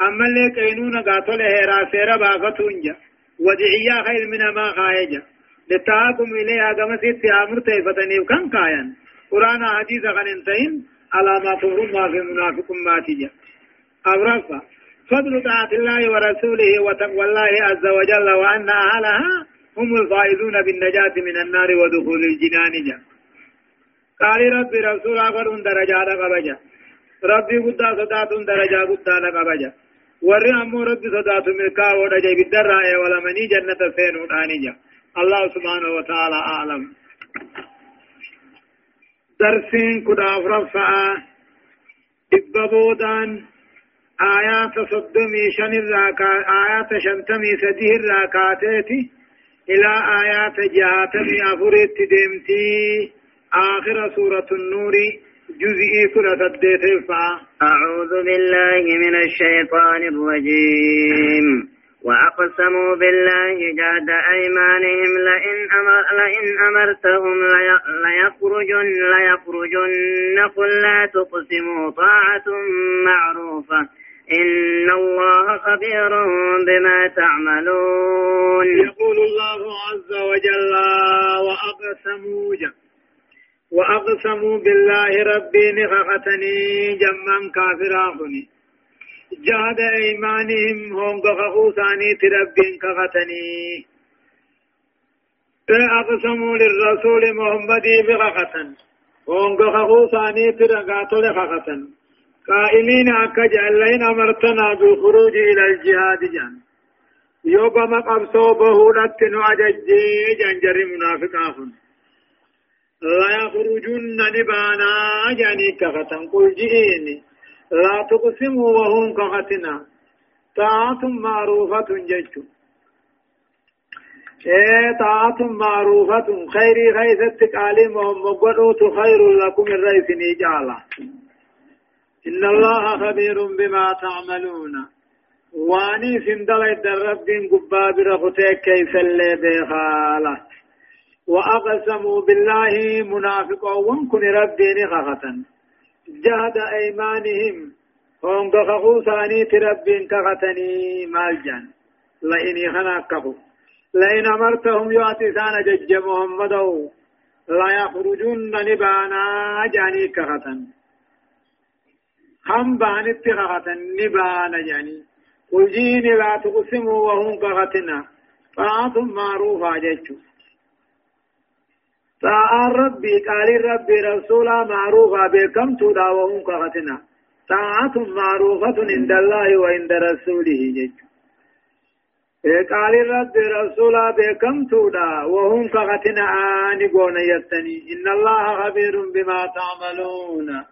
أما اللي كينون قاتل هيرا سيرا بافتون جا ودعية خير من ما خايجا للتحاكم إليها كما سيدتي أمر تيفتني وكان كاين قرآن حديث غن انتين على ما فهم ما في منافق ما تجا أبرفا فضل طاعة الله ورسوله وتقوى الله عز وجل وأن أهلها هم الفائزون بالنجاة من النار ودخول الجنان جا. قال ربي رسول أقر درجات قبجا ربي قد صدات درجات قد قبجا ور أمو ربي صدات ملكا ودجا بالدرائي ولمني جنة سين ودانجا الله سبحانه وتعالى أعلم. درسين كدا فرفعا إبابودان آيات صدمي شن الراكا آيات شنتمي سديه الراكاتيتي إلى آيات جهاتمي أفريت ديمتي آخر سورة النور جزئي كرة الديتفا أعوذ بالله من الشيطان الرجيم. وأقسموا بالله جهد أيمانهم لئن أمر لئن أمرتهم ليخرجن ليخرجن قل لا تقسموا طاعة معروفة. إن الله خبير بما تعملون يقول الله عز وجل وأقسموا جهد وأقسموا بالله ربي نخختني جمّا كافرا خني جهد إيمانهم هم قخخو ثاني تربين كختني أقسموا للرسول محمد بخختن هم قخخو ثاني ترقاتو لخختن قائلين أكجل لين أمرتنا بالخروج إلى الجهاد جان. يوبا مقبصو بهودت نعججي جنجر منافقا لا يخرجن نبانا جاني كفتن قل جئيني. لا تقسموا وهم كفتنا طاعة معروفة ججو. إيه طاعة معروفة خيري قالي محمد قدوت خير لكم الرئيس نجالا. إن الله خبير بما تعملون. واني سندل الرب قباب رفتك كيف اللي بخالة. وأقسموا بالله منافقا وانكن ربين خخة جهد أيمانهم. هم بخخو ثاني تربين كختني مالجان. لئن خناكه لئن أمرتهم يأتي ثان جج محمد لا يخرجون نبانا جاني كختن هم بانت خختن نبانا جاني قل جيني لا تقسموا وهم كختنا طاعة معروفة جيشو طاعة ربي قال ربي رسولا معروفة بكم تودا وهم كغتنا طاعة معروفة عند الله وعند رسوله جج قال ربي رسولا بكم تودا وهم كغتنا آني قون يتني إن الله خبير بما تعملون.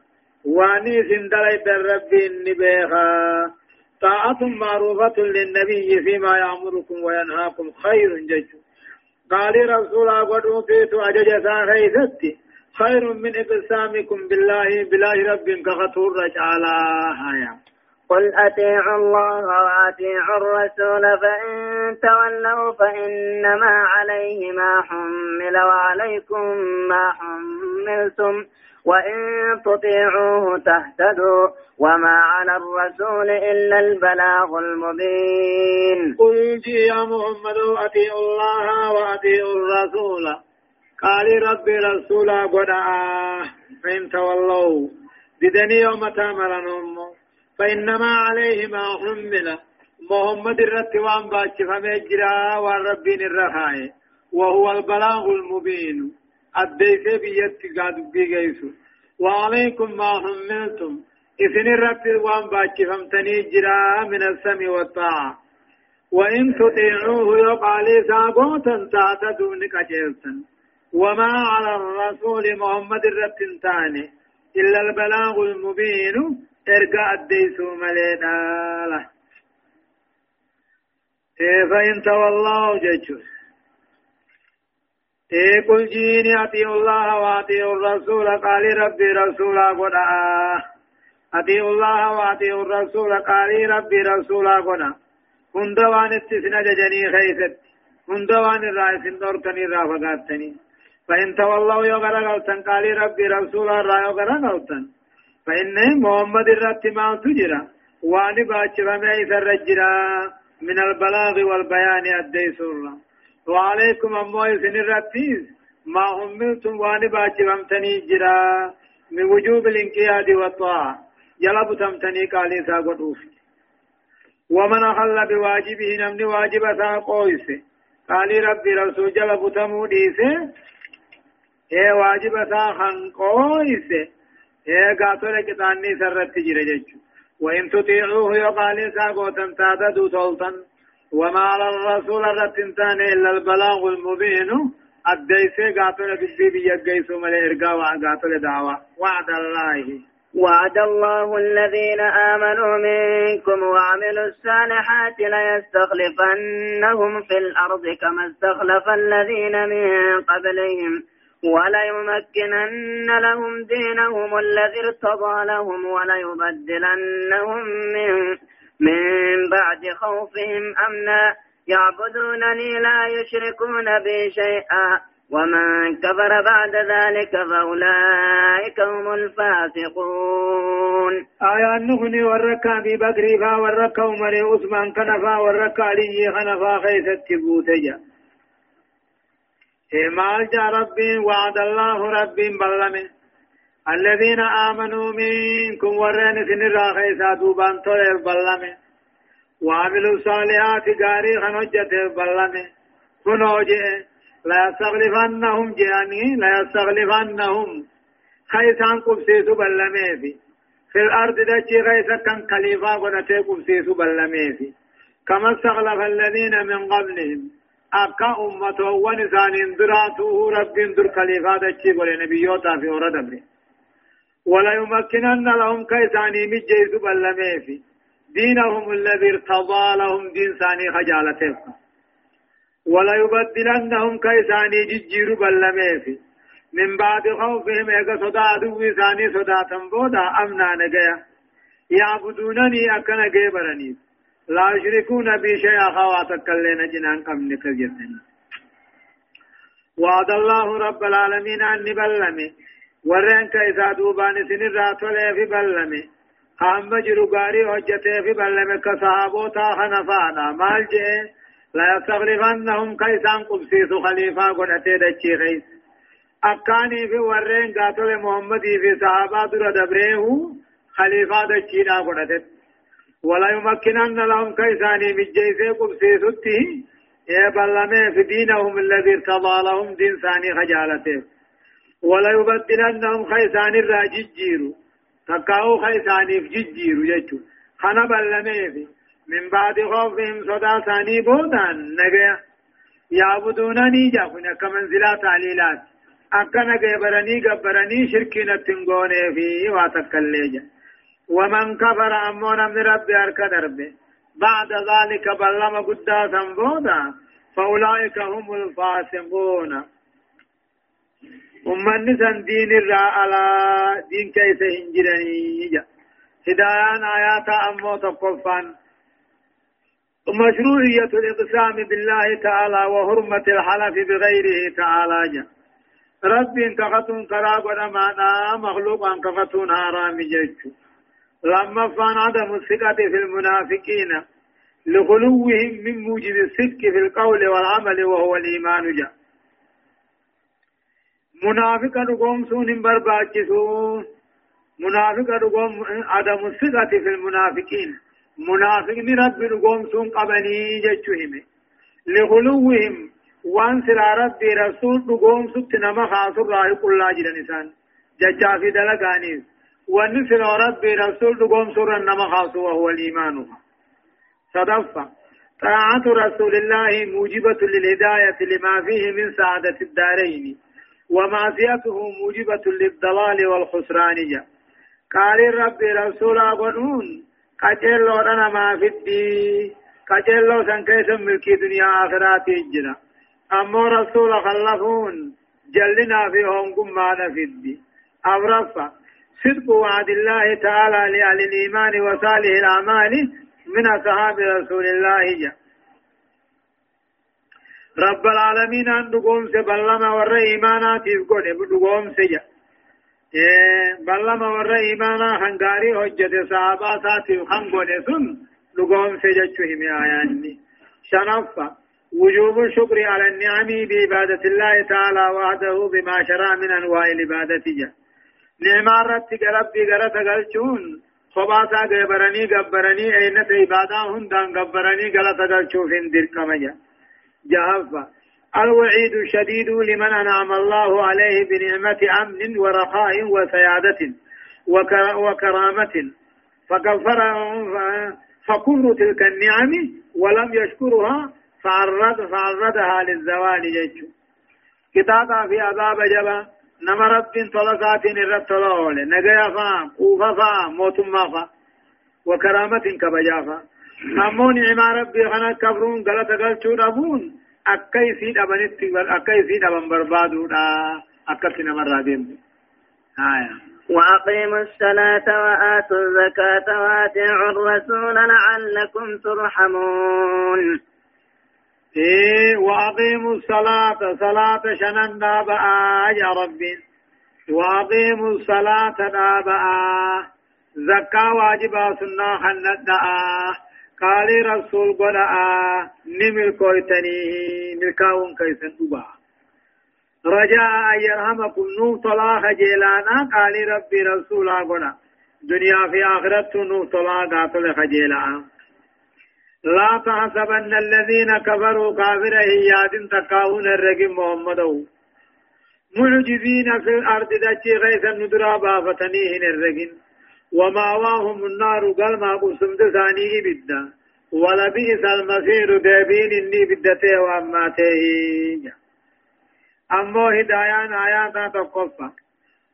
واني سندلت الرب النبيخا طاعة معروفة للنبي فيما يأمركم وينهاكم خير جج. قال رسول الله فيت أجج ساخيثتي خير من إقسامكم بالله بالله رب كخطور رجالا هيا. قل أطيعوا الله وأطيعوا الرسول فإن تولوا فإنما عليه ما حمل وعليكم ما حملتم. وإن تطيعوه تهتدوا وما على الرسول إلا البلاغ المبين. قل يا محمد أطيعوا الله وأطيعوا الرسول. قال ربي رسولا قدعا فإن تولوا. بدني يوم تامرنهم فإنما عليه ما حمل. محمد الرتوان باتش فمجرا والربين الرخاء وهو البلاغ المبين. أديت بيت قاد بيجيسو وعليكم ما حملتم إذن الرتوان باتش فمتني جرا من السمع والطاعة وإن تطيعوه يقال ساقوتا تعتدون كجيرتا وما على الرسول محمد الرتنتاني إلا البلاغ المبين إرقاء الديسو ملينا له إيه فإن تولوا جيشوس إيه قل جيني أطيعوا الله وأطيعوا الرسول قال ربي رسولا قد أطيعوا الله وأطيعوا الرسول قال ربي رسولا قد هندوان اتسنا ججني خيست هندوان الرئيس نورتني رافقاتني فإن تولوا يغرى غلطن قال ربي رسول الله يغرى غلطن فإن محمد الرت ما تجرى واني باچ فمي سرجرا من البلاغ والبيان أدي سورة وعليكم أموي سن الرتيز ما هملتم واني باچ فمتني جرا. من وجوب الانقياد والطاعة. جلب تمتني قال ساقوف ومن أخل بواجبه نمني واجب ساقويس. قال ربي رسول جلب تمو ديسه اے واجب تا خنقويس اے قاتل كتاني سرت جرى وإن تطيعوه يقال ساقوتا تاتدوا تولتا وما على الرسول الرتنتان إلا البلاغ المبين. الديس قاتل بالبيبي يقيس ملي إرقا وقاتل دعوة. وعد الله. وعد الله الذين آمنوا منكم وعملوا الصالحات ليستخلفنهم في الأرض كما استخلف الذين من قبلهم. وليمكنن لهم دينهم الذي ارتضى لهم وليبدلنهم من من بعد خوفهم أمنا. يعبدونني لا يشركون بي شيئا. ومن كفر بعد ذلك فأولئك هم الفاسقون. آية نغني وركا ببكري فا وركا عمر عثمان كنفا وركا علي خنفا خيست بوتجا مال جاء ربي وعد الله ربي بلمه الذين آمنوا منكم ورين سنرا خيسا دوبان طير بلمه وعملوا صالحات غاري خنجت بلمه كنوجه لا يستغلفنهم جاني لا يستغلفنهم. خيسان قبسيسو بلمه في. الأرض دجي خيسا كان خليفة ونتي قبسيسو بلمه في. كما استغلف الذين من قبلهم. أكا أمته ونسان اندراته رب اندر خليفة دچي بولي نبيوتا في أورا دبري ولا يمكنن لهم كيساني مجيس بلميفي دينهم الذي ارتضى لهم دين ثاني خجالته ولا يبدلنهم كيساني ججير بلميفي من بعد خوفهم ايقا صدا عدو ثاني صدا تنبودا أمنا نجيا. يعبدونني أكنا جيبرني لا يشركون بي شيئا خواتك لنا جنان قمن كجرتني وعد الله رب العالمين أن بلمي ورين كيسا دوبان سنر راتولي في بلمي هم جرو غاري حجته في بلمي كصحابوتا خنفانا مال جئ لا يستغرفنهم كيسان قبسيس خليفة قدته دچي خيس أكاني في ورين قاتل محمدي في صحابات در دبره خليفة دچي دا قدته ولا يمكنن لهم كيساني من جيسي قبسيسوتي يا بلمي في دينهم الذي ارتضى لهم دين ثاني خجالته ولا يبدلنهم خيسان الراججيرو تقاو خيساني في ججيرو يجو خنا بلمي في من بعد خوفهم صدا ثاني بودان. نجا يعبدونني جافنا كمنزلات تعليلات. أكنا جبرني جبرني شركنا تنغوني في واتكليجا ومن كفر أمون من ربي أرك دربه بعد ذلك بلما قدا سنبودا فأولئك هم الفاسقون. أمن سن دين الرا على دين كيس هنجرني هدايان آيات أمو تقفان مشروعية الإقسام بالله تعالى وحرمة الحلف بغيره تعالى جا ربي كفتون كراب ونمانا مخلوق عن كفتون حرام جيتشو لما فان عدم الثقة في المنافقين لغلوهم من موجب الصدق في القول والعمل وهو الإيمان جاء منافق رقوم سون برباكسون منافق رقوم عدم الثقة في المنافقين منافق رب رقوم سون قبني جتشهم لغلوهم وان سرا ربي رسول رقوم ست نما خاصر راهي قل لا جدا نسان ججا في دلقانيس وان سرا ربي رسول رقوم سر نما خاصر وهو الإيمان صدفة طاعة رسول الله موجبة للهداية لما فيه من سعادة الدارين ومعصيته موجبة للضلال والخسران. جا قال ربي رسول قنون قجلو أنا ما في الدين قجلو سنكيس ملكي دنيا آخرات الجنة أما رسول خلفون جلنا في هم ما في الدين. أورفا صدق وعد الله تعالى لأهل الإيمان وصالح الأعمال من أصحاب رسول الله. جا رب العالمين أن دقوم سبلما ور إيمانا تيفقون دقوم سجا بلما ور إيمانا هنغاري حجة صحابة ساتي خنقون سن دقوم سجا چوهم آياني شنفة وجوب الشكر على النعم بعبادة الله تعالى وحده بما شرع من أنواع العبادة نعمة رتك ربي قرأت قلتون خباسا غبرني غبرني اين عبادا هندان غبرني غلط غلچو فين دير جهفا الوعيد الشديد لمن أنعم الله عليه بنعمة أمن ورخاء وسيادة وكرامة. فكفر فكل تلك النعم ولم يشكرها فعرض فعرضها للزوال جيش. كتابا في عذاب جبا نما رب طلقات الرب طلول نجايا فا قوفا فا موتما فا. وكرامة كبجا فا. أمو نعم ربي خنا كفرون غلط غلطون أبون أكي سيد أبنت أكي سيد أبن بربادو دا أكي نمر رابين آية وأقيموا الصلاة وآتوا الزكاة وأطيعوا الرسول لعلكم ترحمون. إيه وأقيموا الصلاة. صلاة شنن بقى يا ربي. وأقيموا الصلاة بقى زكاة واجبة سنة خنت قال رسول قل نمل كويتني ملكاون كيسن دبا رجاء يرحمكم نوم طلاق جيلانا قال ربي رسول قل دنيا في آخرت نوم طلاق قاتل خجيلانا لا تحسبن الذين كفروا كافر هياد تقاون الرقم محمد. معجزين في الأرض دجي غيث الندرى بافتنيهن الرقم وماواهم النار قال ما قسم دساني إبدا ولبئس المصير دابين إني بدته وأماته أمو هدايان آيات تقفى.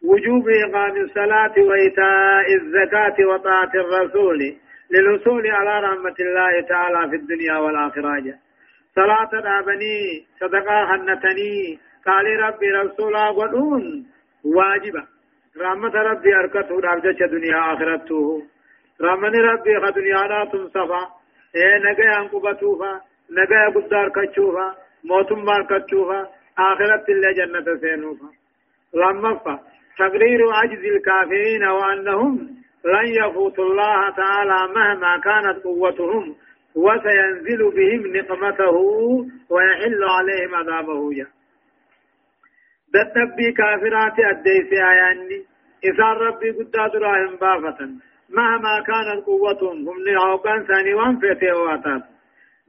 وجوب إقام الصلاة وإيتاء الزكاة وطاعة الرسول للوصول على رحمة الله تعالى في الدنيا والآخرة. صلاة دابني صدقة حنتني قال ربي رسولا ودون واجبة. رحمة ربي أركته رابجة دنيا آخرته رحمة ربي خدنيا لا تنصفا إيه نجا أنقبتوفا نجا قدار كتشوفا موتم مار كتشوفا آخرة الله جنة سينوفا لما تقرير عجز الكافرين وأنهم لن يفوت الله تعالى مهما كانت قوتهم وسينزل بهم نقمته ويحل عليهم عذابه يا دتبي كافرات أديس آياني إذا ربي قد دراهم بافة مهما كانت قوتهم هم نعوقان ثاني وانفته واتات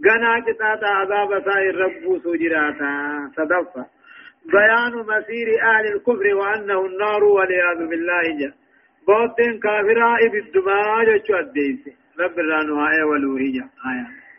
غنا كتاتا عذاب سائر رب سجراتا صدفة بيان مسير أهل الكفر وأنه النار والعياذ بالله جل بوتين كافرا إبدما جتشو أديس رب الرانو آية ولوهية آية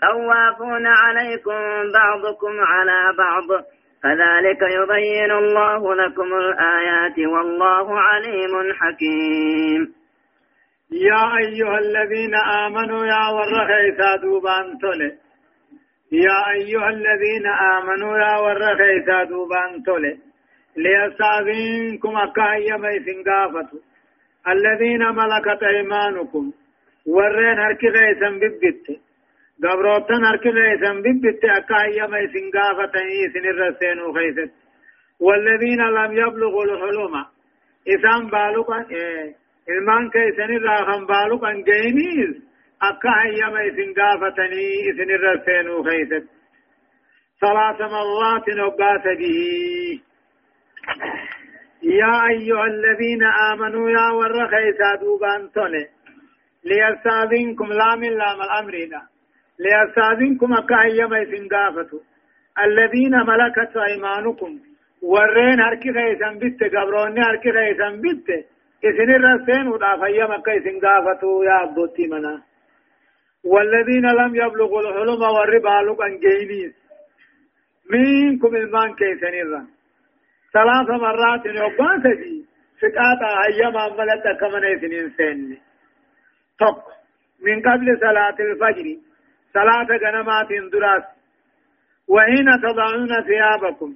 طوافون عليكم بعضكم على بعض. كذلك يبين الله لكم الآيات والله عليم حكيم. يا أيها الذين آمنوا يا ورخيسا دوبان تولي يا أيها الذين آمنوا يا ورخيسا دوبان تولي ليستأذنكم أكايا ميسن الذين ملكت أيمانكم ورين هركي غيسا ببت. قبروتن هركي غيسا ببت أكايا ميسن قافتني سن الرسين وخيست والذين لم يبلغوا الحلم إسان بالوكا إيه kan baalu kan ga'iniis akka hayyama isin gaafatanii isinirra seenuu keessatti ثلاث مرات وقات به يا أيها الذين آمنوا يا ورخيسا دوبان تولي ليستاذنكم لا من لام الأمر لا ليستاذنكم أكا أيما يسنقافتوا الذين ملكت أيمانكم ورين هركي خيسا بيت قبروني هركي خيسا بيت. إسن الرسين إسن قافتو يا أبوتي منا. والذين لم يبلغوا الحلم والربا لقن جينيس. منكم إلمان كيسن الرا ثلاث مرات يوبان سجي. فقاطا أيام عملت كمن إسن إنسان. طب من قبل صلاة الفجر صلاة جنمات دراس وحين تضعون ثيابكم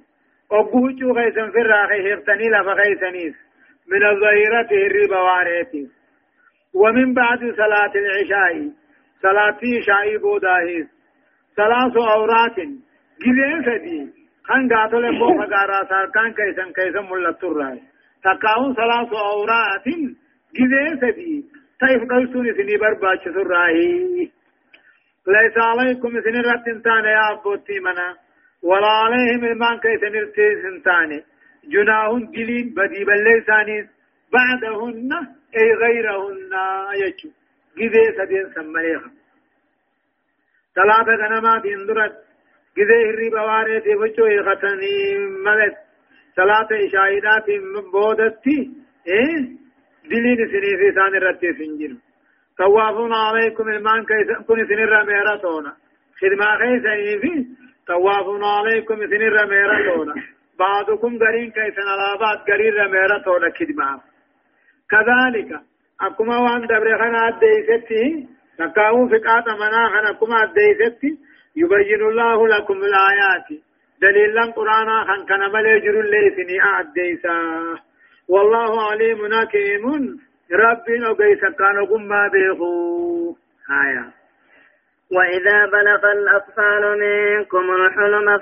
وقوجوا غيثا في الراخي هفتني لفغيثنيس من الظهيرة الربا واريتي. ومن بعد صلاة العشاء صلاة عشاء بوداهيس ثلاث أورات جلين سدي. خان قاتل فوق قارا ساركان كيسن كيسن ملت الرأي تقاون ثلاث أورات جلين سدي. تيف قلتون سني برباش الرأي ليس عليكم سن رتنتان يا أبوتي منا ولا عليهم المان كيسن ارتسنتاني جناهن دلين بدي بلسانيس بعدهن أي غيرهن يجو. جذي سدين سمريخا ثلاثة غنمات اندرت جذي هري بواريتي وچو إخطني ملت. ثلاثة إشاهدات بودتي إيه؟ دلين سني في ثاني رتي سنجر توافون عليكم المان كن سنر ميرتونا خدمة خيسني في توافون عليكم سنر ميرتونا بعضكم قرين كيسن الابات قرين رميرة تولا كدما كذلك أكما وان دبرخنا الديستي تكاو فقات مناخنا أكما الديستي يبين الله لكم الآيات دليلا قرانا خان كان مليجر الليسني أعديسا والله عليم حكيم ربي نقيس كان قم بيخو. آيات وإذا بلغ الأطفال منكم الحلم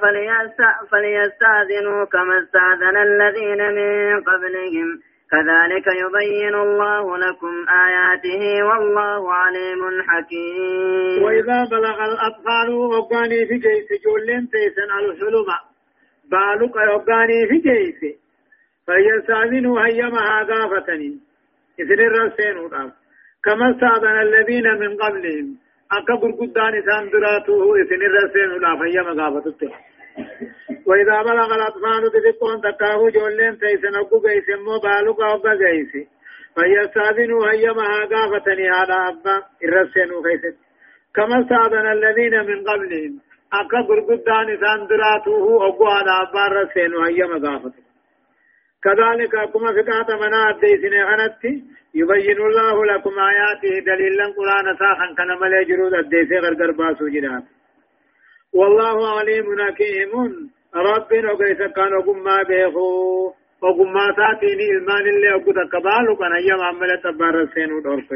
فليستأذنوا كما استأذن الذين من قبلهم. كذلك يبين الله لكم آياته والله عليم حكيم. وإذا بلغ الأطفال وقاني في جيس جولين تيسن الحلم. بالك وقاني في جيس. فليستأذنوا هيما هذا إذن الرسين كما استأذن الذين من قبلهم akka gurguddaan isaan duraatu isin irra seenuudhaaf hayyama gaafatutte وإذا بلغ الأطفال تذكون تكاهو جولين تيسن أبو جيس مو بالوك أبا جيس فيستاذنوا هيما قافتني هذا أبا الرسينو خيست كما استاذن الذين من قبلهم أكا قرقدان إسان دراتوه أبو هذا أبا الرسينو هيما قافتني كذلك كما فقات منا أديسن غنتي يبين الله لكم آياته دليلا قرآن ساخا كان ملي جرود أديسي غرغر باسو جرات والله عليم حكيم. رب وقيس كان وقما بيخو. وقما ساتيني إلمان اللي أقود كبالو كان أيام عملت بارسين ودورك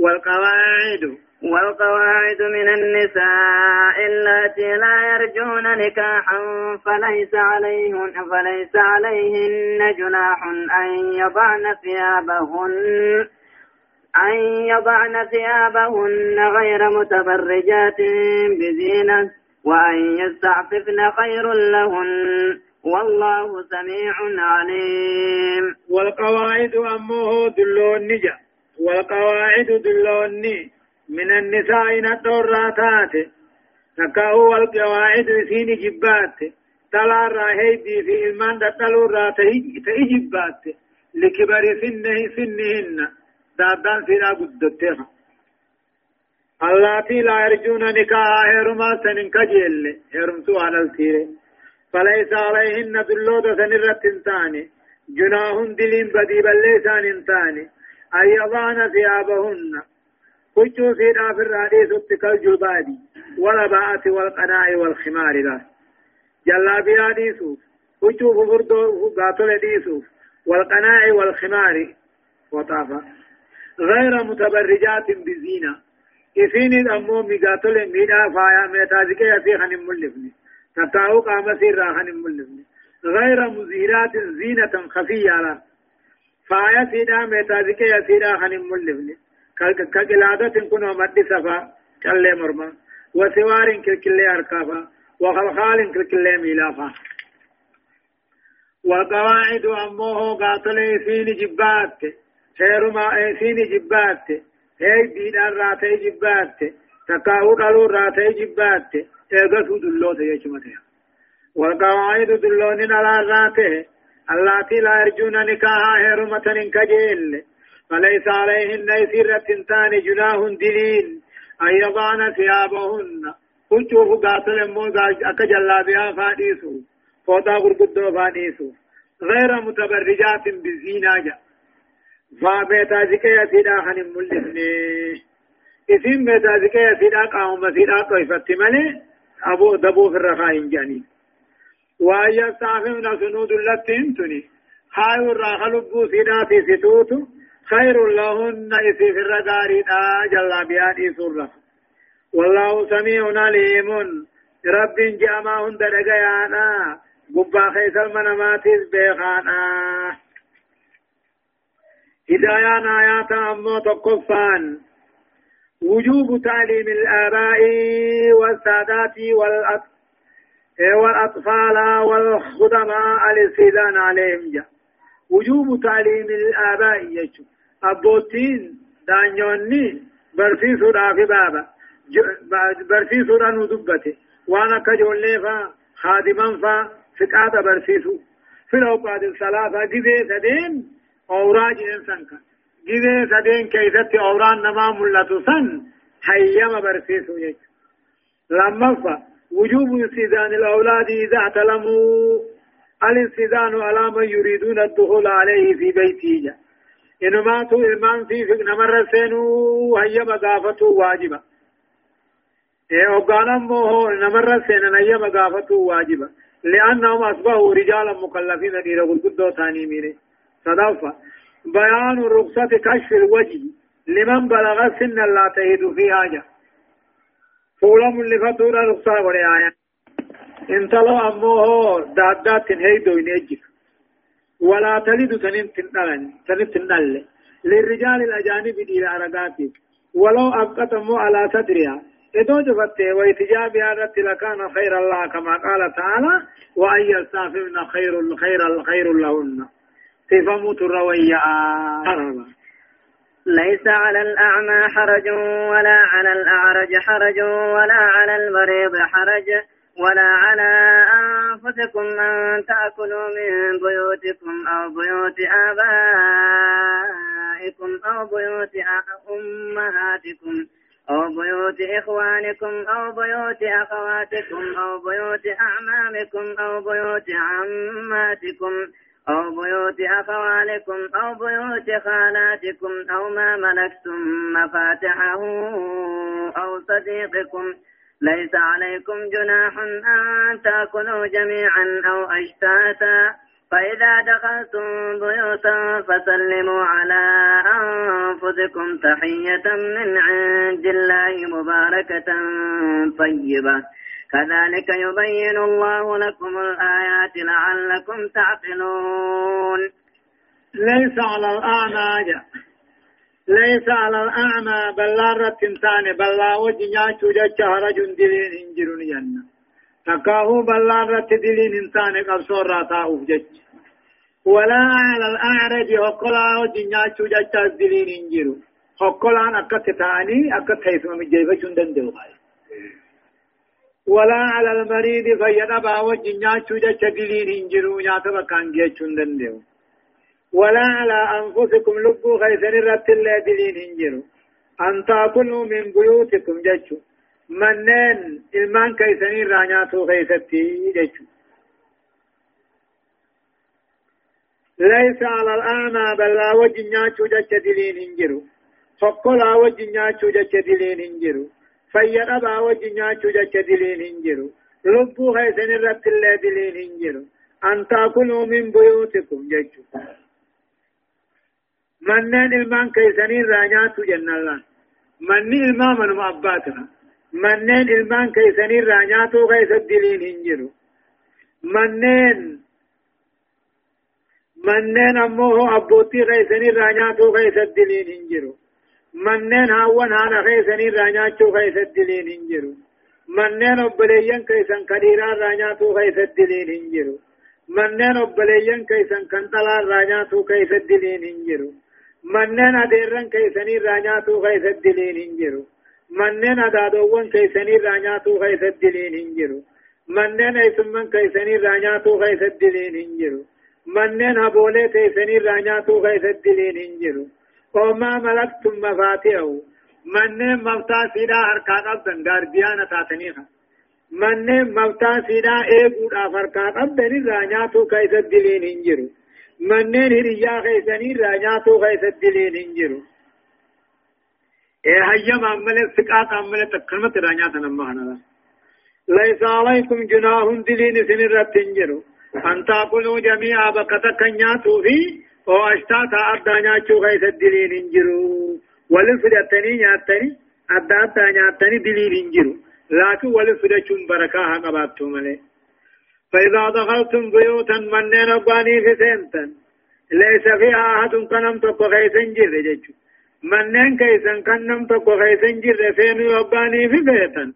والقواعد والقواعد من النساء اللاتي لا يرجون نكاحا فليس عليهن فليس عليهن جناح أن يضعن ثيابهن أن يضعن ثيابهن غير متبرجات بزينة وأن يستعففن خير لهن. والله سميع عليم. والقواعد أمه دلون نجا. والقواعد دلون نجا من النساء ندوراتات تكاو والقواعد سين جبات تلا راهيدي في إلمان دتلو راتي تيجبات لكبر سنه سنهن. دادان سينا قدتها. اللاتي لا يرجون نكاح هرما سنن كجيل. هرمتو على التير فليس عليهن دلودة سنرة تاني جناه دلين بدي بل ليسان انتاني أن يضعن ثيابهن. كجو في الرئيس كالجبادي والباءة والقناع والخمار لا جلابيا ديسوف كجو فردو قاتل ديسوف والقناع والخمار. وطافا غير متبرجات بزينة. إفين الأمو مقاتل ميدا فايا ميتازكي يسيخن ملفني تتاو قام سيرا خن ملفني غير مزيرات زينة خفية لا فايا سيدا ميتازكي يسيرا خن ملفني كقلادة كن ومد سفا كالي مرما وسوار كالكلي أركافا وخلخال كالكلي ميلافا والقواعد أمه قاتل إفين جبات خير ما إفين جبات هي ديدان راتي جبات تكاو قالوا راتي جبات اغسو دلوت يجمته والقواعد دلون على راته اللاتي لا يرجون نكاها هرمة كجيل فليس عليهن يسير تنتان جناه دليل أن يضعن ثيابهن. وجوه قاتل موزا أكجلا بها فاديسو فوتا غرقدو فاديسو. غير متبرجات بالزينة جا فبيتا زكية سيدا خن ملسني اسم بيتا زكية سيدا قاوم سيدا طيفت ملي أبو دبو في الرخاين جاني وأن يستعفمن سنود اللتين تني خير الراخ لبو سيدا في ستوتو خير لهن إسي في الرقاري جل بيان سورة والله سميع عليم رب جامعهن درقيانا قبا خيس المناماتيس بيخانا هدايان آيات أمو تقفان وجوب تعليم الآباء والسادات والأط... والأطفال والخدماء الاستئذان عليهم جا وجوب تعليم الآباء يجو أبوتين دانيوني برسيسو رافي بابا برسيسو رانو دبته وأنا كجولي فا خادما فا فقاد برسيسو في الأوقات الثلاثة جزي سدين أوراج إنسانك جزي سدين كيست أوران نما ملتو سن حيما برسيسو يجو لما فا وجوب استئذان الأولاد إذا اعتلموا. الاستئذان على من يريدون الدخول عليه في بيته. إنما تو إلمان في نمر سينو هيا مغافته واجبة. إيه أبقانا موهو نمر سينا هيا مغافته واجبة. لأنهم أصبحوا رجالا مكلفين دير قدو ثاني ميري صدفة. بيان رخصة كشف الوجه. لمن بلغ سن لا تهد في حاجة فولم اللي فتورة رخصة وري آية انتلو أموه دادات تنهيدو ينجف ولا تلد تنين تنالن تنين تنال للرجال الأجانب دي العرقات ولو أبقتموا على صدرها إدو جفت وإتجابها رت لكان خير الله كما قال تعالى وأن يستعففن خير خير خير لهن تفهموا ترويا ليس على الأعمى حرج ولا على الأعرج حرج ولا على المريض حرج ولا على أنفسكم أن تأكلوا من بيوتكم أو بيوت آبائكم أو بيوت أمهاتكم أو بيوت إخوانكم أو بيوت أخواتكم أو بيوت أعمامكم أو بيوت عماتكم. أو بيوت أخوالكم أو بيوت خالاتكم أو ما ملكتم مفاتحه أو صديقكم. ليس عليكم جناح أن تأكلوا جميعا أو أشتاتا فإذا دخلتم بيوتا فسلموا على أنفسكم تحية من عند الله مباركة طيبة. كذلك يبين الله لكم الآيات لعلكم تعقلون. ليس على الأعمى ليس على الأعمى بل لا رتنتان بل لا وجنيا شوجة رجل دلين انجرون جنة تكاهو بل لا رت دلين انسان قبصور راتا أفجج ولا على الأعرج هقلا وجنيا شوجة دلين انجرو. هقلا أكت تاني أكت حيثم مجيبة شندن دلغاي ولا على المريض فيدا باو جنيا چوجا چدلين انجرو نيا تبكان جيچون دنديو. ولا على أنفسكم لبو غيثن رت الله دلين انجرو أن تأكلوا من بيوتكم جچو منن إلمان كيسن رانيا تو غيثتي جچو ليس على الأعمى بل لا وجنيا چوجا چدلين انجرو فقل لا وجنيا چوجا چدلين انجرو فيد أبا وجه نياتشو جتش دلين هنجرو لبو غيثن الرب الله دلين هنجرو أن تأكلوا من بيوتكم جتشو منين المان كيسنين رانياتو جنة الله منين المان من أباتنا منين المان كيسنين رانياتو غيث الدلين هنجرو منين منين أمه أبوتي غيثني رانياتو غيث الدلين هنجرو منين هاون هانا غيثني رانياتو غيث الدلين هنجرو منين أبليين كيسن كديرا رانياتو غيث الدلين هنجرو منين أبليين كيسن كنتلا رانياتو غيث الدلين هنجرو منين أديرن كيسني رانياتو غيث الدلين هنجرو منين أدادوون كيسني رانياتو غيث الدلين هنجرو منين أيسمن كيسني رانياتو غيث الدلين هنجرو منين هبولي تيسني رانياتو غيث الدلين هنجرو وما ملكتم مفاتيحه. منين مفتا سيدا هركات أبدن غارديانا تاتنيها منين مفتا سيدا إيقود آفركات أبدن رانياتو غيث الدلين هنجرو منين هريا غيثني رانياتو غيث الدلين هنجرو إيه هيا عمل سقاط عمل رانياتا نمهنا ليس عليكم جناح دلين سنرات هنجرو أن تأكلوا جميعا بقتا كنياتو في أو أشتاتا أدى نياتشو غيث الدلين انجرو ولفدتني نياتني أدى أدى نياتني دلين انجرو لكن ولفدتشون بركاها قبابتو ملي فإذا دخلتم بيوتا منين أباني في سنتا ليس فيها أحد كنم تقو غيث انجر جيجو منين كيسا كنم تقو غيث انجر فينو أباني في بيتا